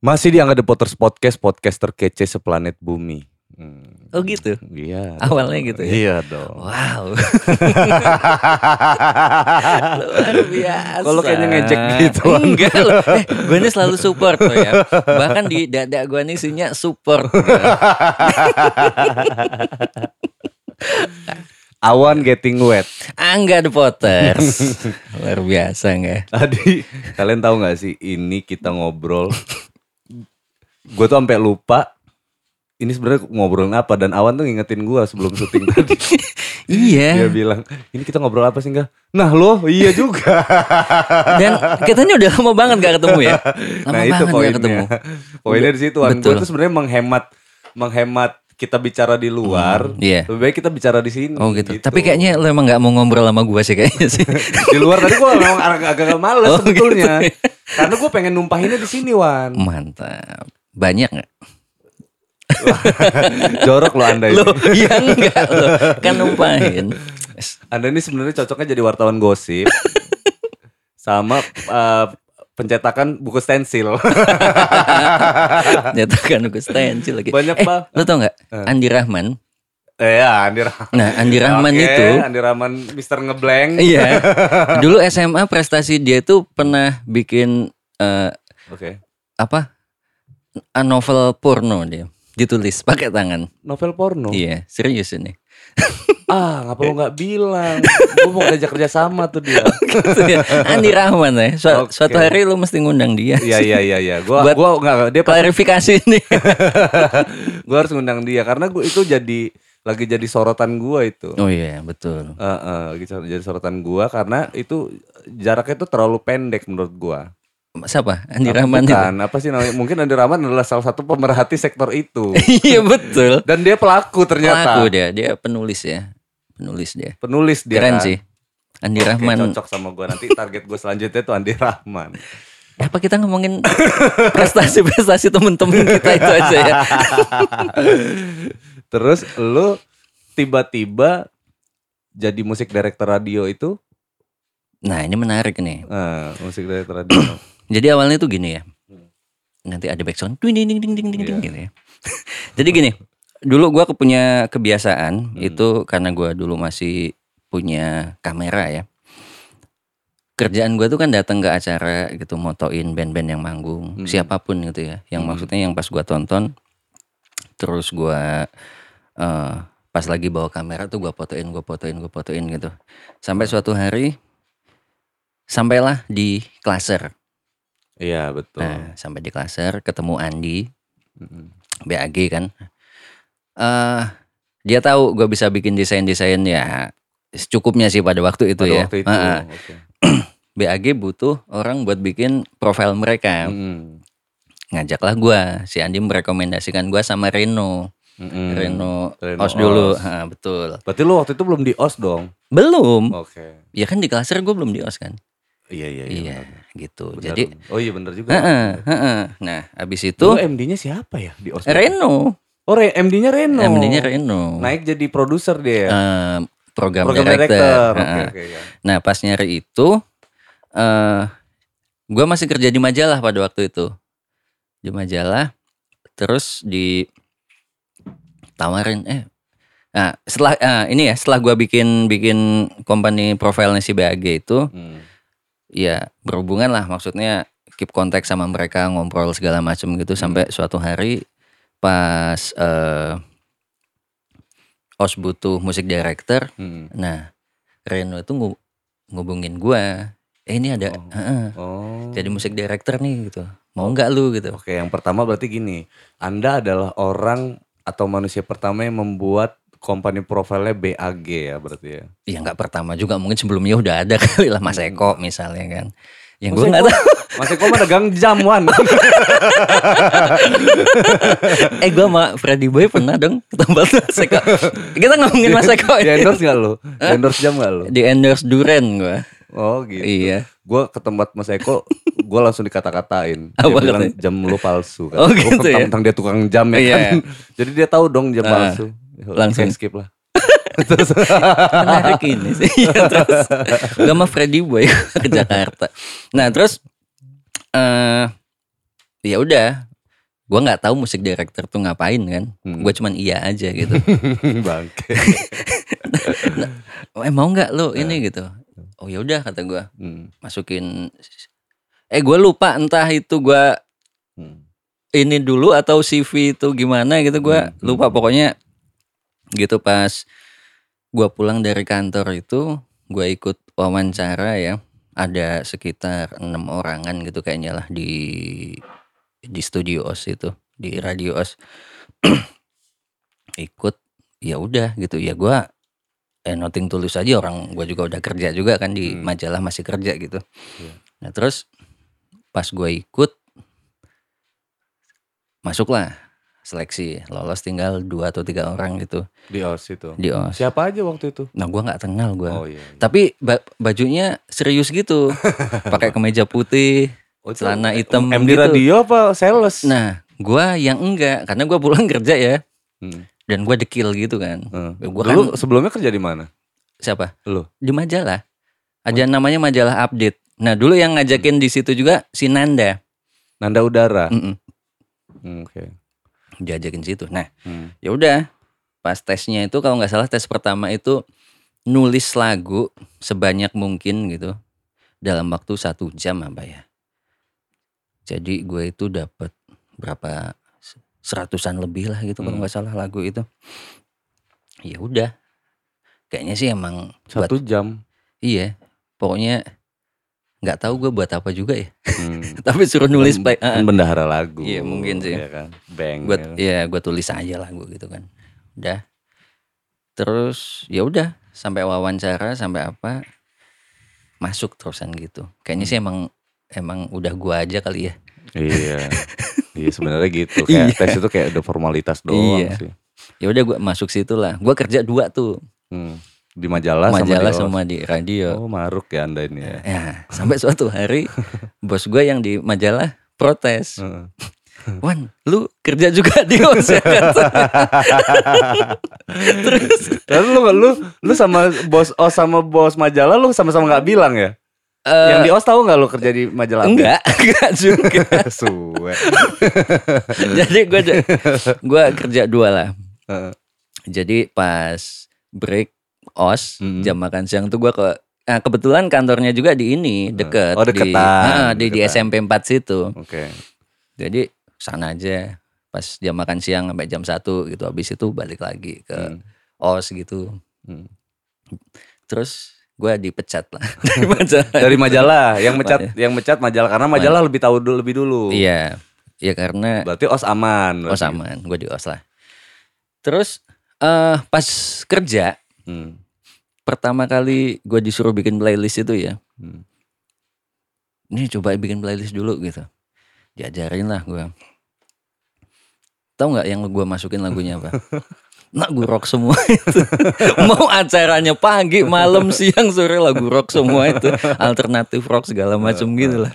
Masih di Angga The Potters Podcast, podcast terkece seplanet bumi. Hmm, Oh gitu. iya. Awalnya gitu ya. Iya dong. Wow. Luar biasa. Kalau kayaknya ngejek gitu. Enggak loh. Eh, gue ini selalu support loh ya. Bahkan di dada gue nih isinya support. Awan getting wet. Angga the Potters. Luar biasa enggak? Tadi kalian tahu nggak sih ini kita ngobrol. Gue tuh sampai lupa. Ini sebenarnya ngobrolin apa dan Awan tuh ngingetin gue sebelum syuting tadi. Dia Iya. bilang, ini kita ngobrol apa sih enggak? Nah lo, iya juga. Dan ini udah lama banget gak ketemu ya. Lama nah itu poinnya. gak ketemu. Poinnya di situ. Gue tuh sebenarnya menghemat, menghemat kita bicara di luar. Hmm, iya. Lebih baik kita bicara di sini. Oh gitu. Tapi kayaknya lo emang gak mau ngobrol sama gue sih kayaknya sih. di luar tadi gue memang agak, agak males Oh, sebetulnya. gitu Karena gue pengen numpahinnya di sini Wan. Mantap. Banyak gak? Jorok lo anda ini. Lo iya enggak lo. Kan numpahin. Anda ini sebenarnya cocoknya jadi wartawan gosip. sama eh, pencetakan buku stensil. Nyatakan gue stensil lagi. Banyak, eh, Pak. Lo tau gak? Andi Rahman. eh ya Andi Rahman. Nah Andi Rahman Oke, itu. Andi Rahman Mister Ngeblank. Iya. Dulu SMA prestasi dia itu pernah bikin eh, Oke. apa? A novel porno dia. Ditulis pakai tangan. Novel porno. Iya, serius ini. Ah, ngapa lo nggak bilang? Gue mau ngajak kerja sama tuh dia. gitu ya. Andi Rahman ya. Su- Oke. Suatu hari lu mesti ngundang dia. Iya iya iya iya. Gua Buat gua nggak dia Klarifikasi nih. gua harus ngundang dia karena gua itu jadi lagi jadi sorotan gua itu. Oh iya, betul. Eh, eh, lagi sor- jadi sorotan gua karena itu jaraknya itu terlalu pendek menurut gua. Siapa? Andi Rahman itu. Apa sih namanya? Mungkin Andi Rahman adalah salah satu pemerhati sektor itu. Iya betul. Dan dia pelaku ternyata. Pelaku dia, dia penulis ya. Penulis dia. Penulis dia. Keren kan. sih. Andi Oke, Rahman. cocok sama gua nanti target gua selanjutnya tuh Andi Rahman. Apa kita ngomongin prestasi-prestasi temen-temen kita itu aja ya? Terus lu tiba-tiba jadi musik director radio itu Nah ini menarik nih. eh, musik director radio Jadi awalnya tuh gini ya. Nanti ada backsound. Ding ding ding ding ding Iya. gitu ya. Jadi gini. Dulu gua punya kebiasaan Hmm. itu karena gua dulu masih punya kamera ya. Kerjaan gua tuh kan datang ke acara gitu motoin band-band yang manggung, Hmm. siapa pun gitu ya. Yang Hmm. maksudnya yang pas gua tonton terus gua eh, pas lagi bawa kamera tuh gua fotoin, gua fotoin, gua fotoin gitu. Sampai suatu hari sampailah di klaser. Iya betul Nah, sampai di klaser ketemu Andi Mm-mm. BAG kan. eh dia tahu gue bisa bikin desain-desain ya secukupnya sih pada waktu itu Pada ya. waktu itu Heeh. oke. BAG butuh orang buat bikin profil mereka. Mm-mm. Ngajaklah gua si Andi merekomendasikan gua sama Reno. Mm-mm. Reno, Reno os dulu, Os. Ha, betul. berarti lu waktu itu belum di os dong Belum. oke Ya kan di klaser gue belum di os kan. iya iya Iya, benar. Gitu. Benar, Jadi, benar. oh iya bener juga. Nah, abis itu itu MD-nya siapa ya di os Reno, oh Re- MD-nya Reno MD-nya Reno. naik jadi produser dia? Eh, program, program director. director oke Heeh. oke ya. Nah pas nyari itu, eh gue masih kerja di majalah pada waktu itu, di majalah. Terus ditawarin, eh, nah setelah ah, ini ya, setelah gue bikin bikin company profilnya si BAG itu, Hmm. Ya berhubungan lah, maksudnya keep kontak sama mereka, ngobrol segala macam gitu sampai suatu hari pas eh os butuh musik director, Hmm. Nah, Reno itu ngu- ngubungin gua. Eh ini ada Oh. heeh, oh jadi musik director nih gitu. Mau nggak lu gitu? Oke, yang pertama berarti gini, Anda adalah orang atau manusia pertama yang membuat company profile-nya BAG ya berarti ya. Ya nggak pertama juga mungkin sebelumnya udah ada kali lah Mas Eko misalnya kan. Yang gue nggak tahu. Mas Eko mah dagang jam Wan. eh gue sama Freddy Boy pernah dong ke tempat Mas Eko. Kita ngomongin Mas Eko Di ya. endorse gak lu? Di endorse jam gak lu? Di endorse Duren gue. Oh gitu. Iya. Gue ke tempat Mas Eko, gue langsung dikata-katain. Dia Apa bilang katanya? jam lu palsu. Oh, gitu ya? Tentang dia tukang jam ya Iya. kan. Jadi dia tahu dong jam Ah, palsu. Langsung. Skip lah. menarik ini sih Iya, terus gue sama Freddy Boy ke Jakarta nah terus eh ya udah Gue nggak tahu musik director tuh ngapain kan. Hmm. Gue cuman iya aja gitu. Bangke. eh mau nggak lo ini gitu. Oh ya udah kata gue Hmm. masukin. Eh gue lupa entah itu gue Hmm. ini dulu atau CV itu gimana gitu gue Hmm, hmm. lupa pokoknya gitu pas gue pulang dari kantor itu gue ikut wawancara ya ada sekitar enam orangan gitu kayaknya lah di di studio os itu di radio os ikut ya udah gitu ya gue eh noting tulis aja orang gue juga udah kerja juga kan di Hmm. majalah masih kerja gitu Iya. nah terus pas gue ikut masuklah seleksi lolos tinggal dua atau tiga orang gitu Di OS itu. di os Siapa aja waktu itu? nah gue nggak kenal gue Oh iya. iya. tapi ba- bajunya serius gitu pakai kemeja putih Oh, celana hitam MD gitu. radio apa sales? nah gue yang enggak karena gue pulang kerja ya Hmm. dan gue dekil gitu kan Hmm. Ya, gua Dulu kan- sebelumnya kerja di mana? siapa Lu. di majalah ada namanya majalah update nah dulu yang ngajakin di situ juga si Nanda Nanda Udara. Mm-mm. Hmm, Oke. Diajakin situ nah Hmm. ya udah pas tesnya itu kalau nggak salah tes pertama itu nulis lagu sebanyak mungkin gitu dalam waktu satu jam apa ya jadi gue itu dapat berapa seratusan lebih lah gitu kalau Hmm. nggak salah lagu itu ya udah kayaknya sih emang buat Satu jam. iya pokoknya nggak tahu gue buat apa juga ya Hmm. tapi suruh nulis Kan- baik kan bendahara lagu. Iya, mungkin sih. Iya kan. Bang. gue ya gue tulis aja lagu gitu kan udah terus ya udah sampai wawancara sampai apa masuk terusan gitu kayaknya sih emang emang udah gua aja kali ya Iya. Iya sebenarnya gitu. Kayak Iya. tes itu kayak udah formalitas doang Iya. sih. ya udah gua masuk situ lah gua kerja dua tuh Hmm. Di majalah, majalah sama sama di radio Oh maruk ya anda ini ya. ya sampai suatu hari bos gua yang di majalah protes. Wan lu kerja juga di OS ya kata. terus Lalu lu lu lu sama bos oh sama bos majalah lu sama-sama nggak bilang ya? eh, Yang di OS tahu nggak lu kerja di majalah? Enggak enggak juga Suwe. jadi gue gua kerja dua lah Heeh. jadi pas break os Mm. jam makan siang tuh gue ke nah, kebetulan kantornya juga di ini deket Oh, di, deketan. Di, di Deketan. SMP 4 situ Oke. jadi sana aja pas jam makan siang sampai jam satu gitu habis itu balik lagi ke Hmm. os gitu Hmm. terus gue dipecat lah dari majalah Dari majalah yang mecat yang mecat majalah karena majalah lebih tahu dulu lebih dulu. iya iya karena Berarti OS aman. os berarti. aman gue di os lah terus eh pas kerja Hmm. pertama kali gue disuruh bikin playlist itu ya. Hmm. ini coba bikin playlist dulu gitu. Diajarin lah gue tahu nggak yang gue masukin lagunya apa? Nak gue rock semua itu. Mau acaranya pagi malam siang sore lagu rock semua itu. Alternatif rock segala macam gitu lah.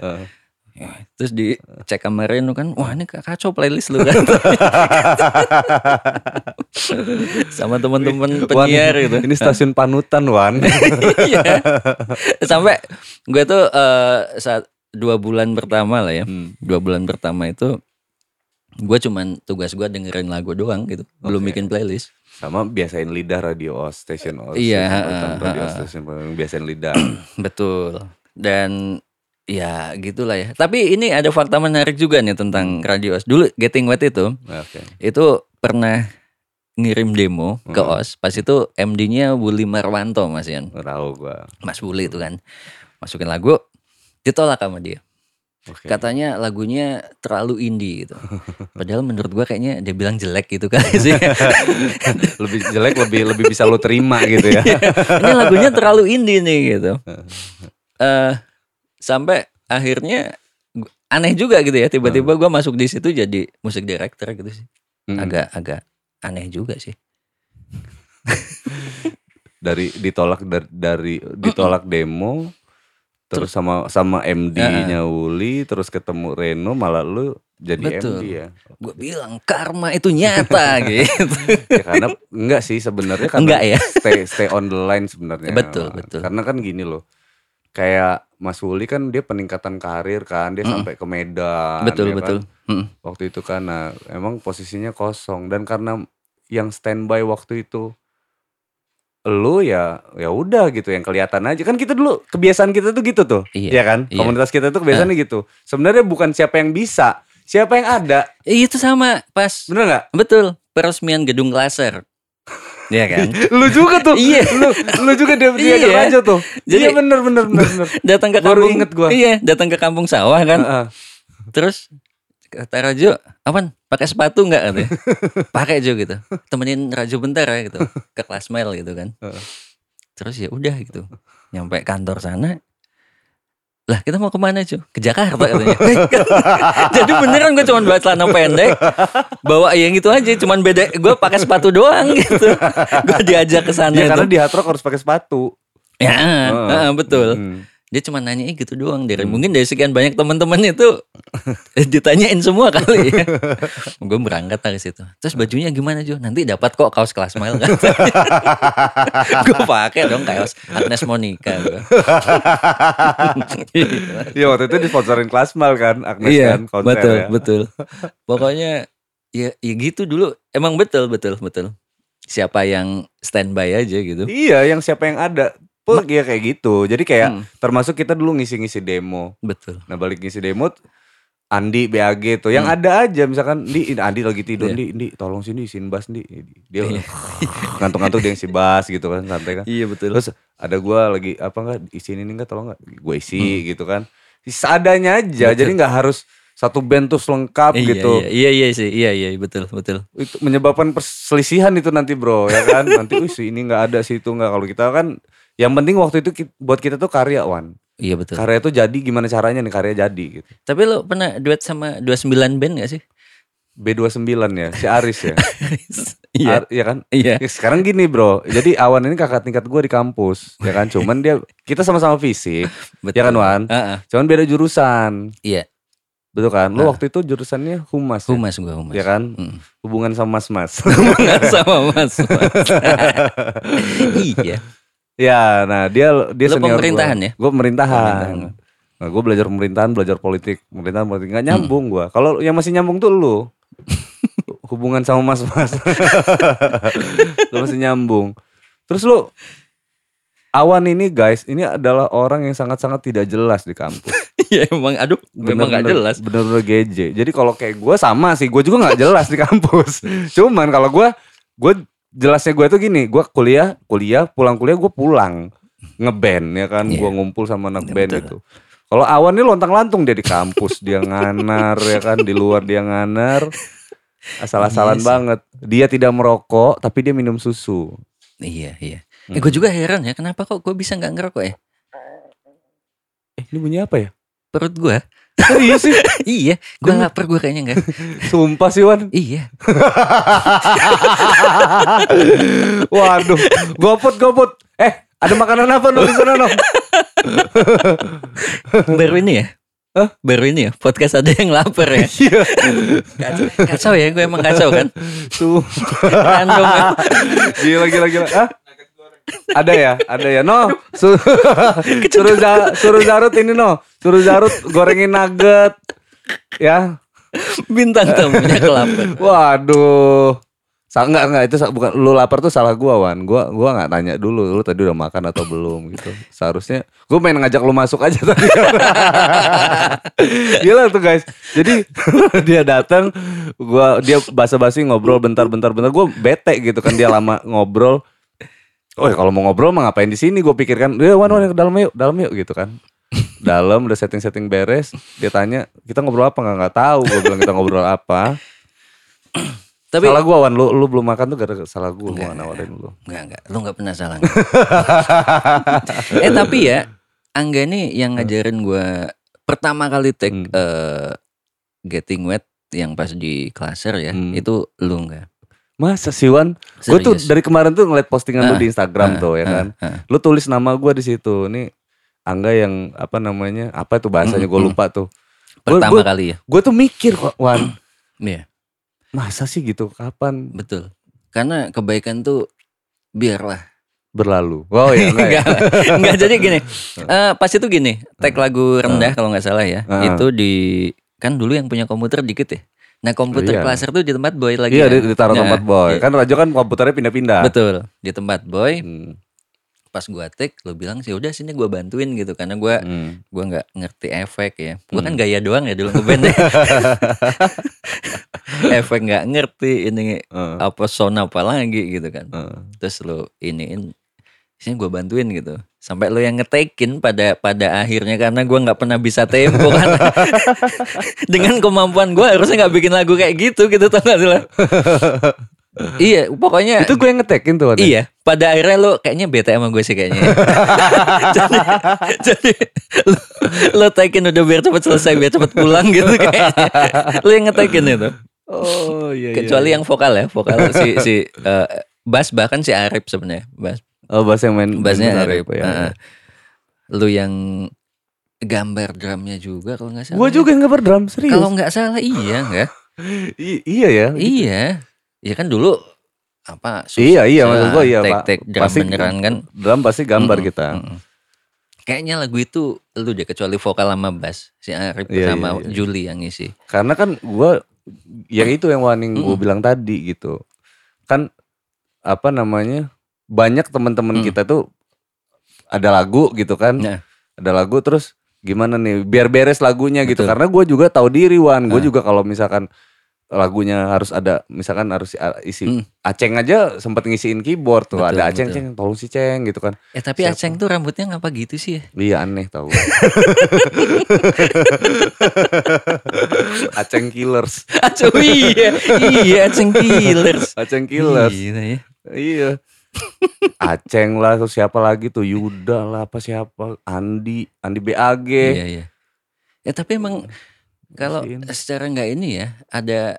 Ya, terus dicek sama Reno kan wah ini kacau playlist lu kan sama teman-teman penyiar gitu Ini stasiun panutan Wan. Iya. Sampai gue tuh eh, saat dua bulan pertama lah ya, Hmm. dua bulan pertama itu gue cuman tugas gue dengerin lagu doang gitu, belum Oke. bikin playlist. Sama biasain lidah radio OS station OS. Iya, station ha, radio station panutan, biasain lidah. Betul. Dan ya gitulah ya. Tapi ini ada fakta menarik juga nih tentang radio OS. Dulu Getting Wet itu, Oke. itu pernah ngirim demo ke Hmm. OS. Pas itu MD-nya Willy Marwanto Mas Yan. Tahu gua. Mas Willy itu kan. Masukin lagu, ditolak sama dia. Oke. Katanya lagunya terlalu indie gitu. Padahal menurut gua kayaknya dia bilang jelek gitu kan sih. lebih jelek lebih lebih bisa lu terima gitu ya. Ini lagunya terlalu indie nih gitu. Eh sampai akhirnya aneh juga gitu ya. Tiba-tiba gua masuk di situ jadi musik director gitu sih. Mm. Agak agak aneh juga sih. dari ditolak dari, dari ditolak demo terus sama sama MD-nya Wuli terus ketemu Reno malah lu jadi Betul. MD ya. Gue bilang karma itu nyata gitu. ya karena enggak sih sebenarnya karena Enggak ya? stay stay on the line sebenarnya Betul, betul. karena kan gini loh kayak Mas Wuli kan dia peningkatan karir kan, dia sampai ke Medan. betul ya kan? betul. Mm. Waktu itu kan, nah emang posisinya kosong dan karena yang standby waktu itu lu ya ya udah gitu yang kelihatan aja kan kita dulu kebiasaan kita tuh gitu tuh Iya, ya kan iya. komunitas kita tuh kebiasaannya gitu sebenarnya bukan siapa yang bisa siapa yang ada Eh, itu sama pas bener nggak betul peresmian gedung laser. Iya kan? lu juga tuh Iya. lu lu juga dia dia Iya. aja tuh Jadi- iya bener bener bener bener datang ke Baru kampung inget gua. Iya, datang ke kampung sawah kan. Heeh. Terus kata Rajo, "Awan, pakai sepatu nggak?" katanya. pakai Jo gitu. Temenin Rajo bentar ya gitu. Ke kelas mail gitu kan. Heeh. Terus ya udah gitu. Nyampe kantor sana. Lah kita mau ke mana cuy? Ke Jakarta katanya. Jadi beneran gue cuma bawa celana pendek, bawa yang gitu aja, cuman beda gue pakai sepatu doang gitu. Gue diajak ke sana ya karena itu. di hard rock harus pakai sepatu Ya, Heeh. heeh, betul. Hmm. Dia cuma nanya gitu doang dari mungkin dari sekian banyak teman-teman itu ditanyain semua kali ya. gue berangkat dari situ. Terus bajunya gimana Jo? Nanti dapat kok kaos kelas mile kan. gue pakai dong kaos Agnes Monica gue. Iya waktu itu disponsorin Klasmal kan Agnes iya, kan konser betul, ya. betul. Pokoknya ya, ya gitu dulu. Emang betul, betul, betul. Siapa yang standby aja gitu. Iya yang siapa yang ada Pun ya kayak gitu Jadi kayak Hmm. termasuk kita dulu ngisi-ngisi demo Betul. Nah balik ngisi demo Andi BAG tuh yang Hmm. ada aja misalkan di Andi lagi tidur Iya. di di tolong sini isiin bass di dia ngantuk-ngantuk dia ngisi bass gitu kan santai kan Iya betul. terus ada gua lagi apa enggak isiin ini enggak tolong enggak gue isi Hmm. gitu kan seadanya aja jadi nggak harus satu band tuh lengkap Iya, gitu Iya, iya, iya sih. Iya, iya, betul, betul. itu menyebabkan perselisihan itu nanti bro ya kan nanti wih si ini nggak ada si itu nggak kalau kita kan yang penting waktu itu buat kita tuh karyawan Iya betul. karya itu jadi gimana caranya nih karya jadi gitu Tapi lo pernah duet sama 29 band gak sih? B29 ya si Aris ya iya. Ar- iya kan Iya. Ya, sekarang gini bro jadi Awan ini kakak tingkat gue di kampus ya kan cuman dia kita sama-sama fisik Betul. ya kan Wan Heeh. cuman beda jurusan Iya. betul kan lu Ah. waktu itu jurusannya humas ya? Humas gua humas. ya kan Mm. hubungan sama mas-mas Hubungan sama Mas. Mas. iya. Ya nah dia dia Lu senior pemerintahan gua. ya? gue pemerintahan, Pemerintahan. Nah, gue belajar pemerintahan belajar politik pemerintahan politik nggak Hmm. nyambung gua kalau yang masih nyambung tuh lu hubungan sama mas-mas lu masih nyambung terus lu Awan ini guys, ini adalah orang yang sangat-sangat tidak jelas di kampus. Iya emang aduh memang gak jelas. Bener-bener geje. Jadi kalau kayak gue sama sih, gue juga nggak jelas di kampus. Cuman kalau gue, gue jelasnya gue tuh gini, gue kuliah, kuliah, pulang kuliah gue pulang ngeband ya kan, Iya. gue ngumpul sama anak Iya, band betul. itu. Kalau Awan ini lontang-lantung dia di kampus, dia nganar ya kan, di luar dia nganar. Asal-asalan Iya sih. banget. Dia tidak merokok, tapi dia minum susu. Iya, iya. Hmm. Eh, gue juga heran ya, kenapa kok gue bisa nggak ngerokok ya? Eh, ini bunyi apa ya? Perut gue. Serius sih? iya, gue Gua- lapar gue kayaknya enggak. Sumpah sih Wan. iya. Waduh, goput goput. Eh, ada makanan apa no di sana no? Baru ini ya? Hah? Baru ini ya? Podcast ada yang lapar ya? Iya. Kacau, kacau ya, gue emang kacau kan? Random ya. Gila gila gila. Ah? Ada ya, ada ya. No, Su- suruh Za- suruh Zarut ini no, suruh Zarut gorengin nugget. Ya, Bintang tamunya kelapar. waduh. Sa enggak enggak itu bukan lu lapar tuh salah gua Wan. Gua gua nggak tanya dulu lu tadi udah makan atau belum gitu. Seharusnya gua main ngajak lu masuk aja tadi. Gila tuh guys. Jadi dia datang gua dia basa-basi ngobrol bentar bentar bentar gua bete gitu kan dia lama ngobrol. Oh ya kalau mau ngobrol mah ngapain di sini? Gue pikirkan, ya Wan Wan ke dalam yuk, dalam yuk gitu kan. dalam udah setting setting beres, dia tanya kita ngobrol apa nggak nggak tahu. Gue bilang kita ngobrol apa. Tapi salah gua Wan, lu, lu belum makan tuh gara-gara salah Enggak. nggak nawarin lu. Enggak, enggak. Lu enggak pernah salah. eh tapi ya, Angga nih yang ngajarin gua pertama kali take Hmm. eh, getting wet yang pas di klaser ya, Hmm. itu lu enggak. Masa sih Wan? Gue tuh dari kemarin tuh ngeliat postingan lu Ah, di Instagram ah, tuh ya ah, kan. ah. Lu tulis nama gua di situ. Nih Angga yang apa namanya? Apa itu bahasanya? Gue Mm, lupa tuh. Gua- Pertama gua- kali ya. Gue tuh mikir kok Wan, Iya, masa sih gitu? Kapan? betul. Karena kebaikan tuh biarlah berlalu. Oh iya enggak ya. Enggak, enggak jadi gini. eh pas itu gini, tag lagu rendah kalau nggak salah ya. Heeh. Itu di kan dulu yang punya komputer dikit ya. Nah komputer Iya. cluster tuh di tempat boy lagi. Iya kan? di- ditaruh Nah, tempat boy. iya. Kan Rajo kan komputernya pindah-pindah. Betul di tempat boy. Hmm. Pas gua tag, lo bilang sih udah sini gua bantuin gitu karena gua Hmm. gua nggak ngerti efek ya. Gua kan gaya doang ya dulu ngeband efek nggak ngerti ini Heeh. apa sound apa lagi gitu kan. Heeh. terus lo iniin sini gue bantuin gitu sampai lo yang ngetekin pada pada akhirnya karena gua nggak pernah bisa tempo kan dengan kemampuan gua harusnya nggak bikin lagu kayak gitu gitu tau gak sih lo? iya pokoknya Itu gue yang ngetekin tuh. Iya pada akhirnya lo kayaknya bete sama gue sih kayaknya jadi, jadi lo, lo tekin udah biar cepet selesai biar cepet pulang gitu kayaknya lo yang ngetekin itu Oh iya. iya, kecuali iya. yang vokal ya vokal si si eh, bass bahkan si Arif sebenarnya bass Oh bahasa yang main bassnya Arif ya. Heeh. lu yang gambar drumnya juga kalau nggak salah Gue juga yang ngebar drum serius. kalau nggak salah iya nggak iya ya. iya iya kan dulu apa Iya iya maksud gue iya tek pak. tek drum Pasti beneran kan Drum pasti gambar Mm-mm, kita. mm-mm. kayaknya lagu itu lu deh kecuali vokal sama bass si Arif Iya, sama iya, iya. Juli yang ngisi Karena kan gue yang itu yang warning gue Mm-mm. bilang tadi gitu. Kan apa namanya banyak teman-teman Mm. kita tuh ada lagu gitu kan. Nah. Ada lagu terus gimana nih biar beres lagunya gitu. Betul. Karena gue juga tahu diri Wan. Gue Ah. juga kalau misalkan lagunya harus ada misalkan harus isi Mm. Aceng aja sempat ngisiin keyboard tuh Betul, ada Aceng betul. Ceng tolong si Ceng gitu kan. eh tapi Siapa? Aceng tuh rambutnya ngapa gitu sih ya Iya aneh tau Aceng Killers Aduh iya iya Aceng Killers Aceng Killers ya. Iya Aceng lah terus siapa lagi tuh Yuda lah apa siapa Andi Andi BAG Iya iya. Ya tapi emang kalau secara nggak ini ya ada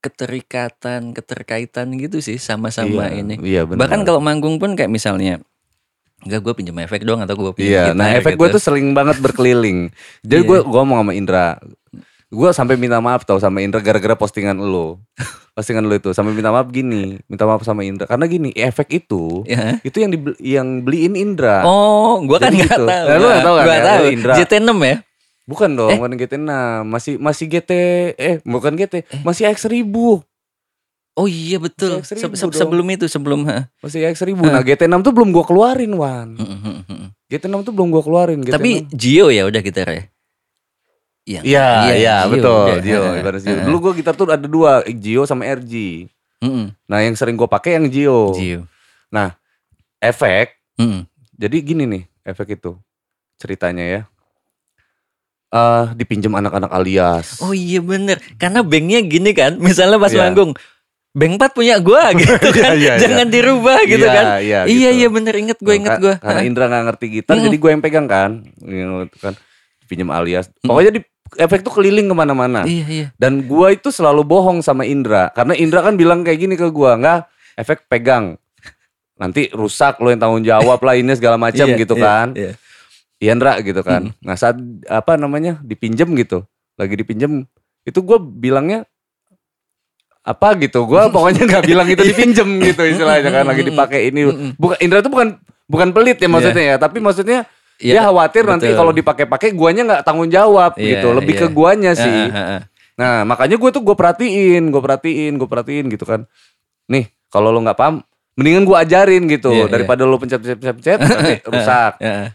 keterikatan keterkaitan gitu sih sama-sama Iya, ini. Iya benar Bahkan kalau manggung pun kayak misalnya Enggak gue pinjam efek doang atau gue pinjam Iya gitar nah efek gitu. gue tuh sering banget berkeliling Jadi Iya. gue gua ngomong sama Indra Gue sampai minta maaf tau sama Indra gara-gara postingan lo Postingan lo itu Sampai minta maaf gini Minta maaf sama Indra Karena gini efek itu Ya. Itu yang, dibeli- yang beliin Indra Oh, gue kan nggak gitu. tahu. Nah, lu nggak tahu kan Gua ya, tahu. Indra. JT6 ya. Bukan dong, Eh? bukan GT6, masih masih GT eh bukan GT, masih X1000. Oh iya betul. Se- X1000 se- dong. sebelum itu sebelum ha. Masih X1000. Nah, GT6 tuh belum gua keluarin, Wan. Mm, mm, mm, mm. GT6 tuh belum gua keluarin, GT6. Tapi Gio ya udah gitar ya. Iya. Iya, iya, Gio betul. Gio, ibarat Gio. Dulu gua gitar tuh ada dua, Gio sama RG. mm, mm. Nah, yang sering gua pakai yang Gio. Gio. Efek. Mm, mm. Jadi gini nih, efek itu. Ceritanya ya. Eh, dipinjam anak-anak alias. Oh iya bener Karena banknya gini kan Misalnya pas Iya. manggung Bank 4 punya gua gitu kan Iya, iya, Jangan dirubah gitu Iya, kan Iya, Iya gitu. iya bener inget gue inget gue Karena Indra nggak ngerti gitar, Mm. jadi gue yang pegang kan. Gitu kan. Pinjam alias. Mm. Pokoknya di efek tuh keliling ke mana-mana. Iya iya Dan gue itu selalu bohong sama Indra. Karena Indra kan bilang kayak gini ke gue. Nggak, efek pegang. Nanti rusak lo yang tanggung jawab lah ini segala macam Iya, gitu iya, kan. iya. Iya Indra gitu kan. Nah saat apa namanya dipinjem gitu. Lagi dipinjem. Itu gue bilangnya apa gitu. Gue pokoknya nggak bilang itu dipinjem gitu istilahnya kan. Lagi dipakai ini. Bukan Indra tuh bukan bukan pelit ya maksudnya ya, tapi maksudnya Iya, dia khawatir nanti betul. kalau dipakai-pakai guanya nggak tanggung jawab Iya, gitu, lebih iya. ke guanya sih. Ah, ah, ah. Nah makanya gue tuh gue perhatiin, gue perhatiin, gue perhatiin gitu kan. Nih kalau lo nggak paham, mendingan gue ajarin gitu Iya, iya. daripada lo pencet pencet pencet, pencet nanti rusak. Ya, ah.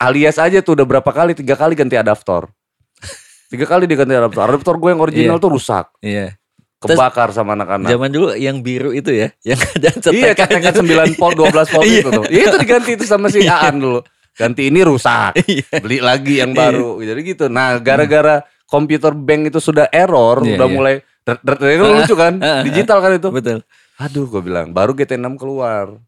Alias aja tuh udah berapa kali, tiga kali ganti adaptor. Tiga kali diganti adaptor. Adaptor gue yang original Iya. tuh rusak, Iya kebakar sama anak-anak. Zaman dulu yang biru itu ya Yang ada Iya cetekannya. cetekan 9 volt 12 volt Iya. itu tuh. Iya itu diganti itu sama si Aan dulu. Ganti ini rusak. Iya. Beli lagi yang baru. Jadi gitu. Nah, gara-gara komputer bank itu sudah error, Iya, udah iya. mulai itu lucu kan? Digital kan itu. Betul Aduh, gue bilang, baru GT6 keluar.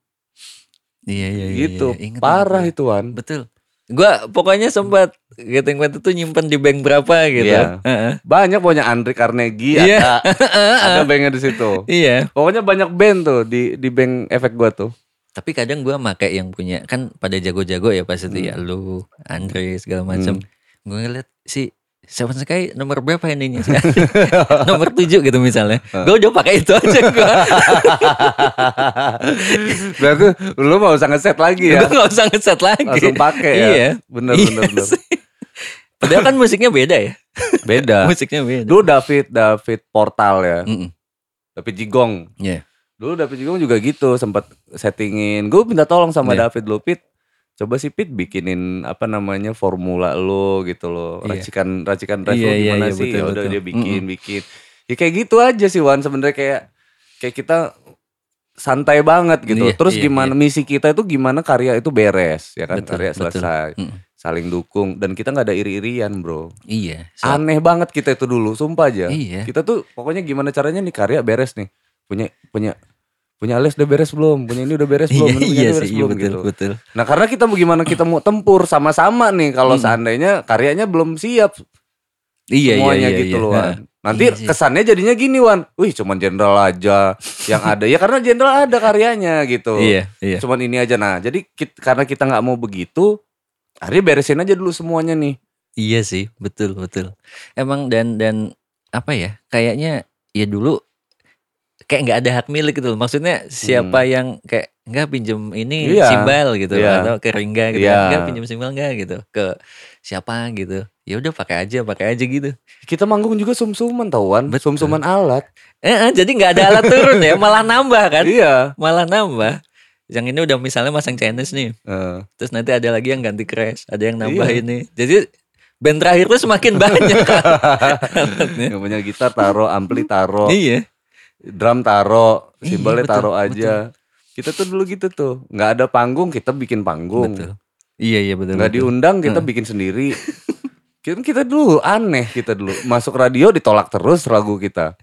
Iya iya iya, gitu. iya. Ingat, Parah itu, Wan. Betul Gua pokoknya sempat Getting Wet itu nyimpen di bank berapa gitu Iya. Heeh. Banyak punya Andri Carnegie Iya. ada ada banknya di situ. Iya Pokoknya banyak band tuh di di bank efek gua tuh. Tapi kadang gua make yang punya kan pada jago-jago ya pas itu ya Hmm. lu, Andre segala macam. Gue ngeliat si Seven Sky nomor berapa ininya? nomor tujuh gitu misalnya. Gue udah pakai itu aja gue. Berarti lu mau usah ngeset lagi ya. Gue gak usah ngeset lagi. Langsung pakai ya. Iya. Bener Iya bener bener. sih. Padahal kan musiknya beda ya. Beda. Musiknya beda. Dulu David David Portal ya. Mm-mm. David Jigong. Iya. Dulu David Jigong juga gitu sempat settingin. Gue minta tolong sama Iya. David lu Pit. Coba sih Pit bikinin apa namanya formula lo gitu loh. Iya. Racikan racikan ref Iya, lo iya, gimana iya, sih? betul, Ya udah betul. dia bikin bikin. Ya kayak gitu aja sih Wan sebenarnya kayak kayak kita santai banget gitu. Iya, Terus iya, gimana misi kita itu gimana karya itu beres ya kan Betul, karya betul. selesai. Mm. Saling dukung dan kita nggak ada iri-irian, Bro. Iya. So- Aneh banget kita itu dulu, sumpah aja. Iya. Kita tuh pokoknya gimana caranya nih karya beres nih. Punya punya punya alias udah beres belum? Punya ini udah beres belum? Iya, punya iya ini sih, beres iya belum betul, gitu. betul. Nah, karena kita mau gimana kita mau tempur sama-sama nih kalau Hmm. seandainya karyanya belum siap Iya, semuanya iya, iya, gitu iya. loh. Wan. Nanti Iya sih. kesannya jadinya gini, Wan. Wih, cuman jenderal aja yang ada. Ya karena jenderal ada karyanya gitu. Iya, iya. Cuman ini aja nah. Jadi kit- karena kita nggak mau begitu, akhirnya beresin aja dulu semuanya nih. Iya sih, betul betul. Emang dan dan apa ya? Kayaknya ya dulu kayak nggak ada hak milik gitu loh. Maksudnya siapa yang kayak nggak pinjem ini Hmm. Iya. simbal gitu Iya. atau ke Ringga gitu. Iya. Nggak pinjem simbal nggak gitu ke siapa gitu. Ya udah pakai aja, pakai aja gitu. Kita manggung juga sum-suman tau, Wan. Betul. Sum-suman alat. Eh, eh, jadi nggak ada alat turun ya, malah nambah kan? Iya. Malah nambah. Yang ini udah misalnya masang Chinese nih. Eh. Terus nanti ada lagi yang ganti crash, ada yang nambah Iya. ini. Jadi band terakhir tuh semakin banyak kan. yang punya gitar taro, ampli taro, Iya. Drum taro, Iya, simbalnya betul, taro aja. Kita tuh dulu gitu tuh, nggak ada panggung kita bikin panggung, Betul. Iya iya betul. nggak betul. diundang kita Heeh. bikin sendiri. Kita, kita dulu aneh kita dulu masuk radio ditolak terus lagu kita.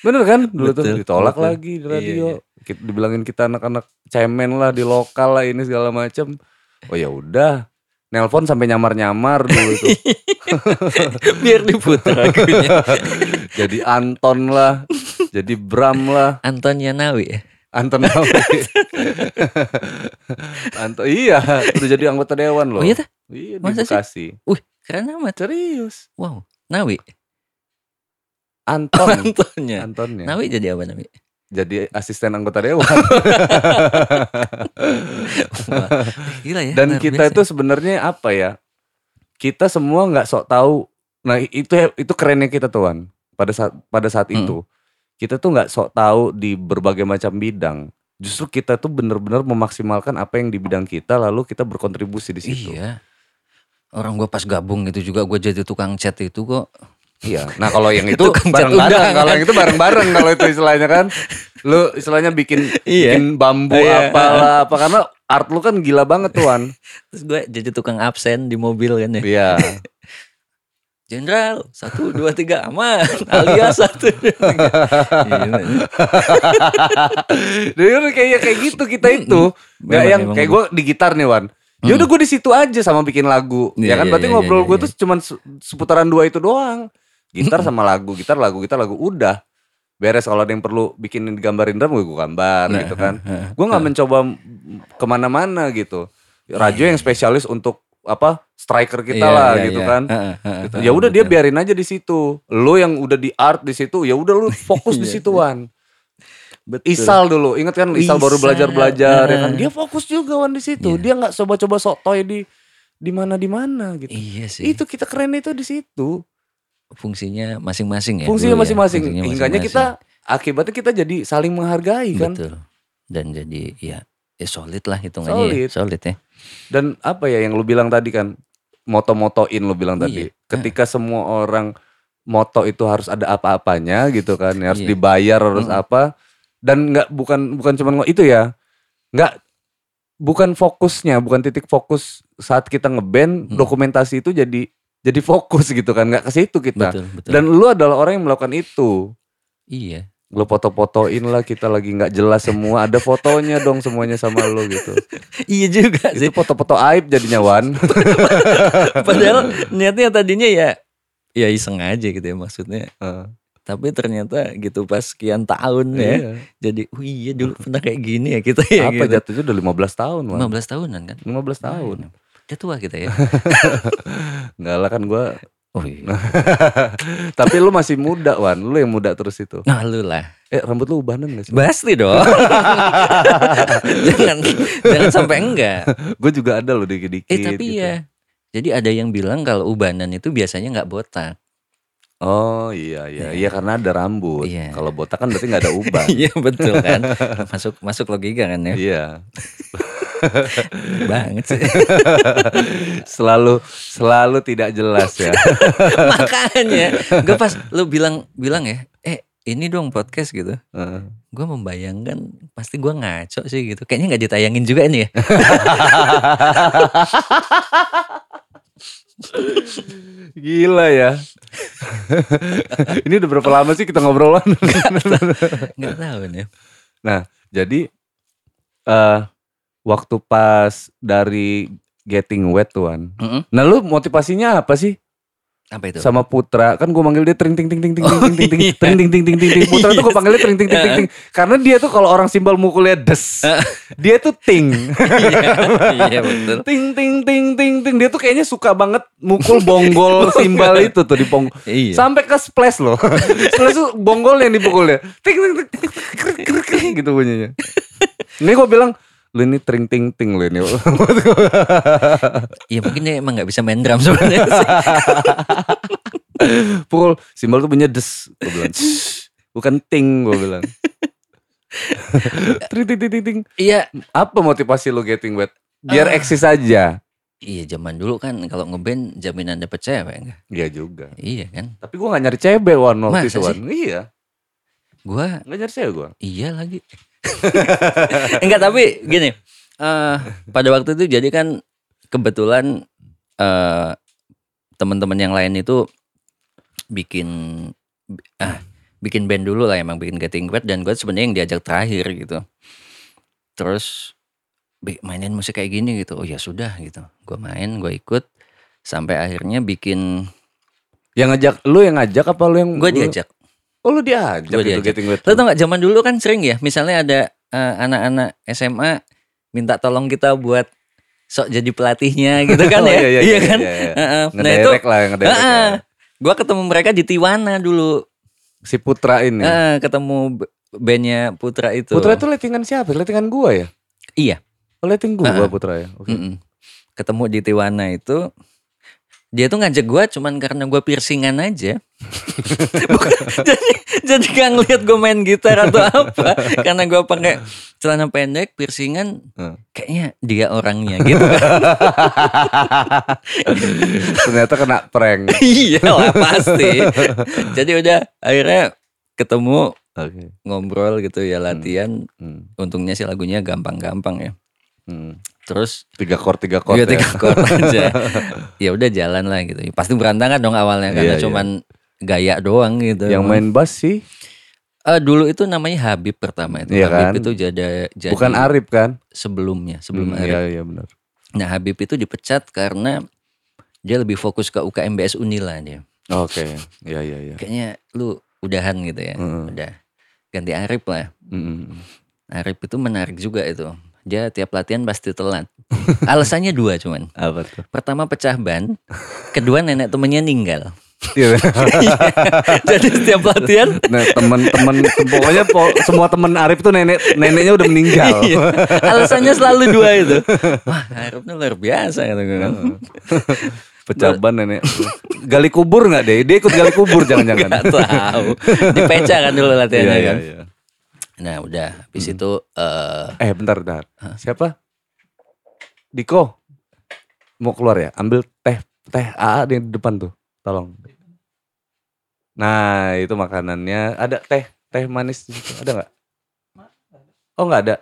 Bener kan dulu tuh Betul, ditolak betul. lagi di Iya, radio. Kita dibilangin kita anak-anak cemen lah di lokal lah ini segala macem. Oh ya udah, nelpon sampai nyamar-nyamar dulu tuh. Biar diputar lagunya. jadi Anton lah, jadi Bram lah, Anton Yanawi ya. Anton Nawi. Anton iya, udah jadi anggota dewan loh. Oh iya tah? Iya di sih? Bekasi. Wih, keren amat. Serius. Wow, Nawi. Anton. Antonnya. Antonnya. Nawi jadi apa Nawi? Jadi asisten anggota dewan. Wah, gila ya. Dan kita biasa. itu sebenarnya apa ya? Kita semua nggak sok tahu. Nah itu itu kerennya kita tuan. Pada saat pada saat Hmm. itu kita tuh nggak sok tahu di berbagai macam bidang. Justru kita tuh benar-benar memaksimalkan apa yang di bidang kita, lalu kita berkontribusi di situ. Iya. Orang gua pas gabung itu juga gue jadi tukang chat itu kok. Iya. Nah kalau yang itu bareng-bareng, kalau yang itu bareng-bareng kalau itu istilahnya kan, lu istilahnya bikin Iya. bikin bambu Iya. apalah apa karena art lu kan gila banget tuan. Terus gue jadi tukang absen di mobil kan ya. Iya. Jenderal satu dua tiga aman alias satu dua tiga. Ya. Jadi kan kayak kayak gitu kita itu. Nggak Memang- yang memang kayak gue di gitar nih Wan. Ya udah gue di situ aja sama bikin lagu. Iya, ya kan iya, berarti iya, ngobrol iya, gue iya. tuh cuman se- seputaran dua itu doang. Gitar sama lagu, gitar lagu, gitar lagu udah. Beres kalau ada yang perlu bikin digambarin drum gue gambar Nah, gitu kan. heeh, Gue nggak mencoba m- ke mana-mana gitu. Radio yang spesialis untuk apa striker kita Iya, lah iya, gitu iya. kan. Gitu. Ya udah dia biarin aja di situ. Lo yang udah di art di situ, ya udah lu fokus di Iya, situ Wan. Betul. Isal dulu, ingat kan Isal baru Isal. belajar belajar ya kan. Dia fokus juga Wan di situ. Iya. Dia nggak coba-coba sok toy di di mana di mana gitu. Iya sih. Itu kita keren itu di situ. fungsinya masing-masing ya. Fungsinya ya. masing-masing. Hingganya masing-masing. kita akibatnya kita jadi saling menghargai kan. betul. Dan jadi ya ya solid lah hitungannya Solid. ya. Solid ya. Dan apa ya yang lu bilang tadi kan moto-motoin lu bilang tadi. Iya. Ketika semua orang moto itu harus ada apa-apanya gitu kan, harus Iya. dibayar harus Mm-mm. apa. Dan nggak bukan bukan cuma itu ya. nggak bukan fokusnya, bukan titik fokus saat kita ngeband, Hmm. dokumentasi itu jadi jadi fokus gitu kan, nggak ke situ kita. Betul, betul. Dan lu adalah orang yang melakukan itu. iya. Lu foto-fotoin lah kita lagi nggak jelas semua, ada fotonya dong semuanya sama lu gitu. iya juga sih. Itu foto-foto aib jadinya Wan. Padahal niatnya tadinya ya ya iseng aja gitu ya maksudnya. Heeh. Tapi ternyata gitu pas sekian tahun ya. Iya. Jadi, oh iya dulu pernah kayak gini ya kita ya Apa gitu. jatuhnya udah 15 tahun, Wan. 15 tahunan kan? 15 tahun. Udah tua kita ya. Enggak lah kan gua Oh iya. Tapi lu masih muda Wan, lu yang muda terus itu. Nah lu lah. Eh rambut lu ubanan gak sih? Pasti dong. jangan jangan sampai enggak. Gue juga ada loh dikit-dikit. Eh tapi gitu. ya. Jadi ada yang bilang kalau ubanan itu biasanya nggak botak. Oh iya iya iya karena ada rambut. Iya. Kalau botak kan berarti nggak ada uban. Iya betul kan. Masuk masuk logika kan ya. Iya. Banget sih. Selalu selalu tidak jelas ya. Makanya gue pas lu bilang bilang ya, eh ini dong podcast gitu. Heeh. Gue membayangkan pasti gue ngaco sih gitu. Kayaknya nggak ditayangin juga ini ya. Gila ya. Ini udah berapa lama sih kita ngobrolan? Nggak tahu nih. nah, jadi eh waktu pas dari Getting Wet tuan. Mm-mm. Nah, lu motivasinya apa sih? Apa itu? sama Putra kan gue manggil dia tring ting ting ting ting ting ting ting ting iya. tring ting ting ting ting ting Putra tuh gue panggilnya tring ting ting ting ting karena dia tuh kalau orang simbol mukulnya des dia tuh ting Iya, iya betul. ting ting ting ting ting dia tuh kayaknya suka banget mukul bonggol simbal itu tuh di pong Iya. sampai ke splash loh splash tuh bonggol yang dipukulnya ting ting ting gitu bunyinya ini gue bilang lu ini tring ting ting lu ini Iya mungkin dia emang nggak bisa main drum sebenarnya sih. pukul simbol tuh bunyinya des gue bilang "Shh, bukan ting gue bilang tring ting ting ting ting Iya. apa motivasi lu getting wet biar Ah. eksis aja Iya zaman dulu kan kalau ngeband jaminan dapet cewek enggak? Iya juga Iya kan. tapi gue gak nyari cewek wan waktu itu iya Gua gak nyari cewek gue iya lagi. Enggak tapi gini. eh pada waktu itu jadi kan kebetulan eh teman-teman yang lain itu bikin ah bikin band dulu lah emang bikin Getting Wet dan gue sebenarnya yang diajak terakhir gitu. Terus "Bi, mainin musik kayak gini gitu. Oh ya sudah gitu. Gue main, gue ikut sampai akhirnya bikin yang ngajak lu yang ngajak apa lu yang gue diajak. Oh lu diajak Gua gitu getting wet Lo tau gak zaman dulu kan sering ya misalnya ada eh, anak-anak SMA minta tolong kita buat sok jadi pelatihnya gitu kan Oh, ya. iya, iya, iya, kan? iya, iya. Heeh. Nah itu lah Heeh. ya. Gua ketemu mereka di Tiwana dulu. si Putra ini Heeh, ketemu bandnya Putra itu. Putra itu lettingan siapa lettingan gua ya Iya. oh letting gua Heeh. Putra ya oke Mm-mm. Ketemu di Tiwana itu dia tuh ngajak gua cuman karena gua piercingan aja. Bukan, jadi jadi gak ngeliat gue main gitar atau apa karena gua pakai celana pendek piercingan Heeh. kayaknya dia orangnya gitu kan ternyata kena prank iya lah pasti jadi udah akhirnya ketemu oke ngobrol gitu ya latihan Hmm. untungnya sih lagunya gampang-gampang ya Hmm. Terus? Tiga chord tiga chord Iya ya. tiga chord aja. Ya udah jalan lah gitu. Pasti berantakan dong awalnya karena Iya, iya. cuman gaya doang gitu. Yang main bass sih? Eh, dulu itu namanya Habib pertama itu. Iya Habib kan? itu jadi, jadi bukan Arif kan? sebelumnya sebelum Hmm, Arif. iya iya benar. Nah Habib itu dipecat karena dia lebih fokus ke UKMBS Unila dia. Oke iya iya iya. Kayaknya lu udahan gitu ya. Mm. udah ganti Arif lah. Mm-mm. Arif itu menarik juga itu dia tiap latihan pasti telat. Alasannya dua cuman. Apa tuh? Pertama pecah ban kedua nenek temennya ninggal. Iya. jadi setiap latihan nah teman-teman pokoknya po- semua teman Arif tuh nenek neneknya udah meninggal. Iya. alasannya selalu dua itu. Wah Arif luar biasa gue kan. Pecaban nenek. Gali kubur nggak deh dia ikut gali kubur jangan-jangan. nggak tahu. Dipeca kan dulu iya latihannya iya kan. iya nah udah. Habis itu eh eh bentar bentar. Siapa? Diko. Mau keluar ya? Ambil teh teh AA di depan tuh. Tolong. Nah itu makanannya. Ada teh teh manis di situ. Ada nggak? Oh nggak ada.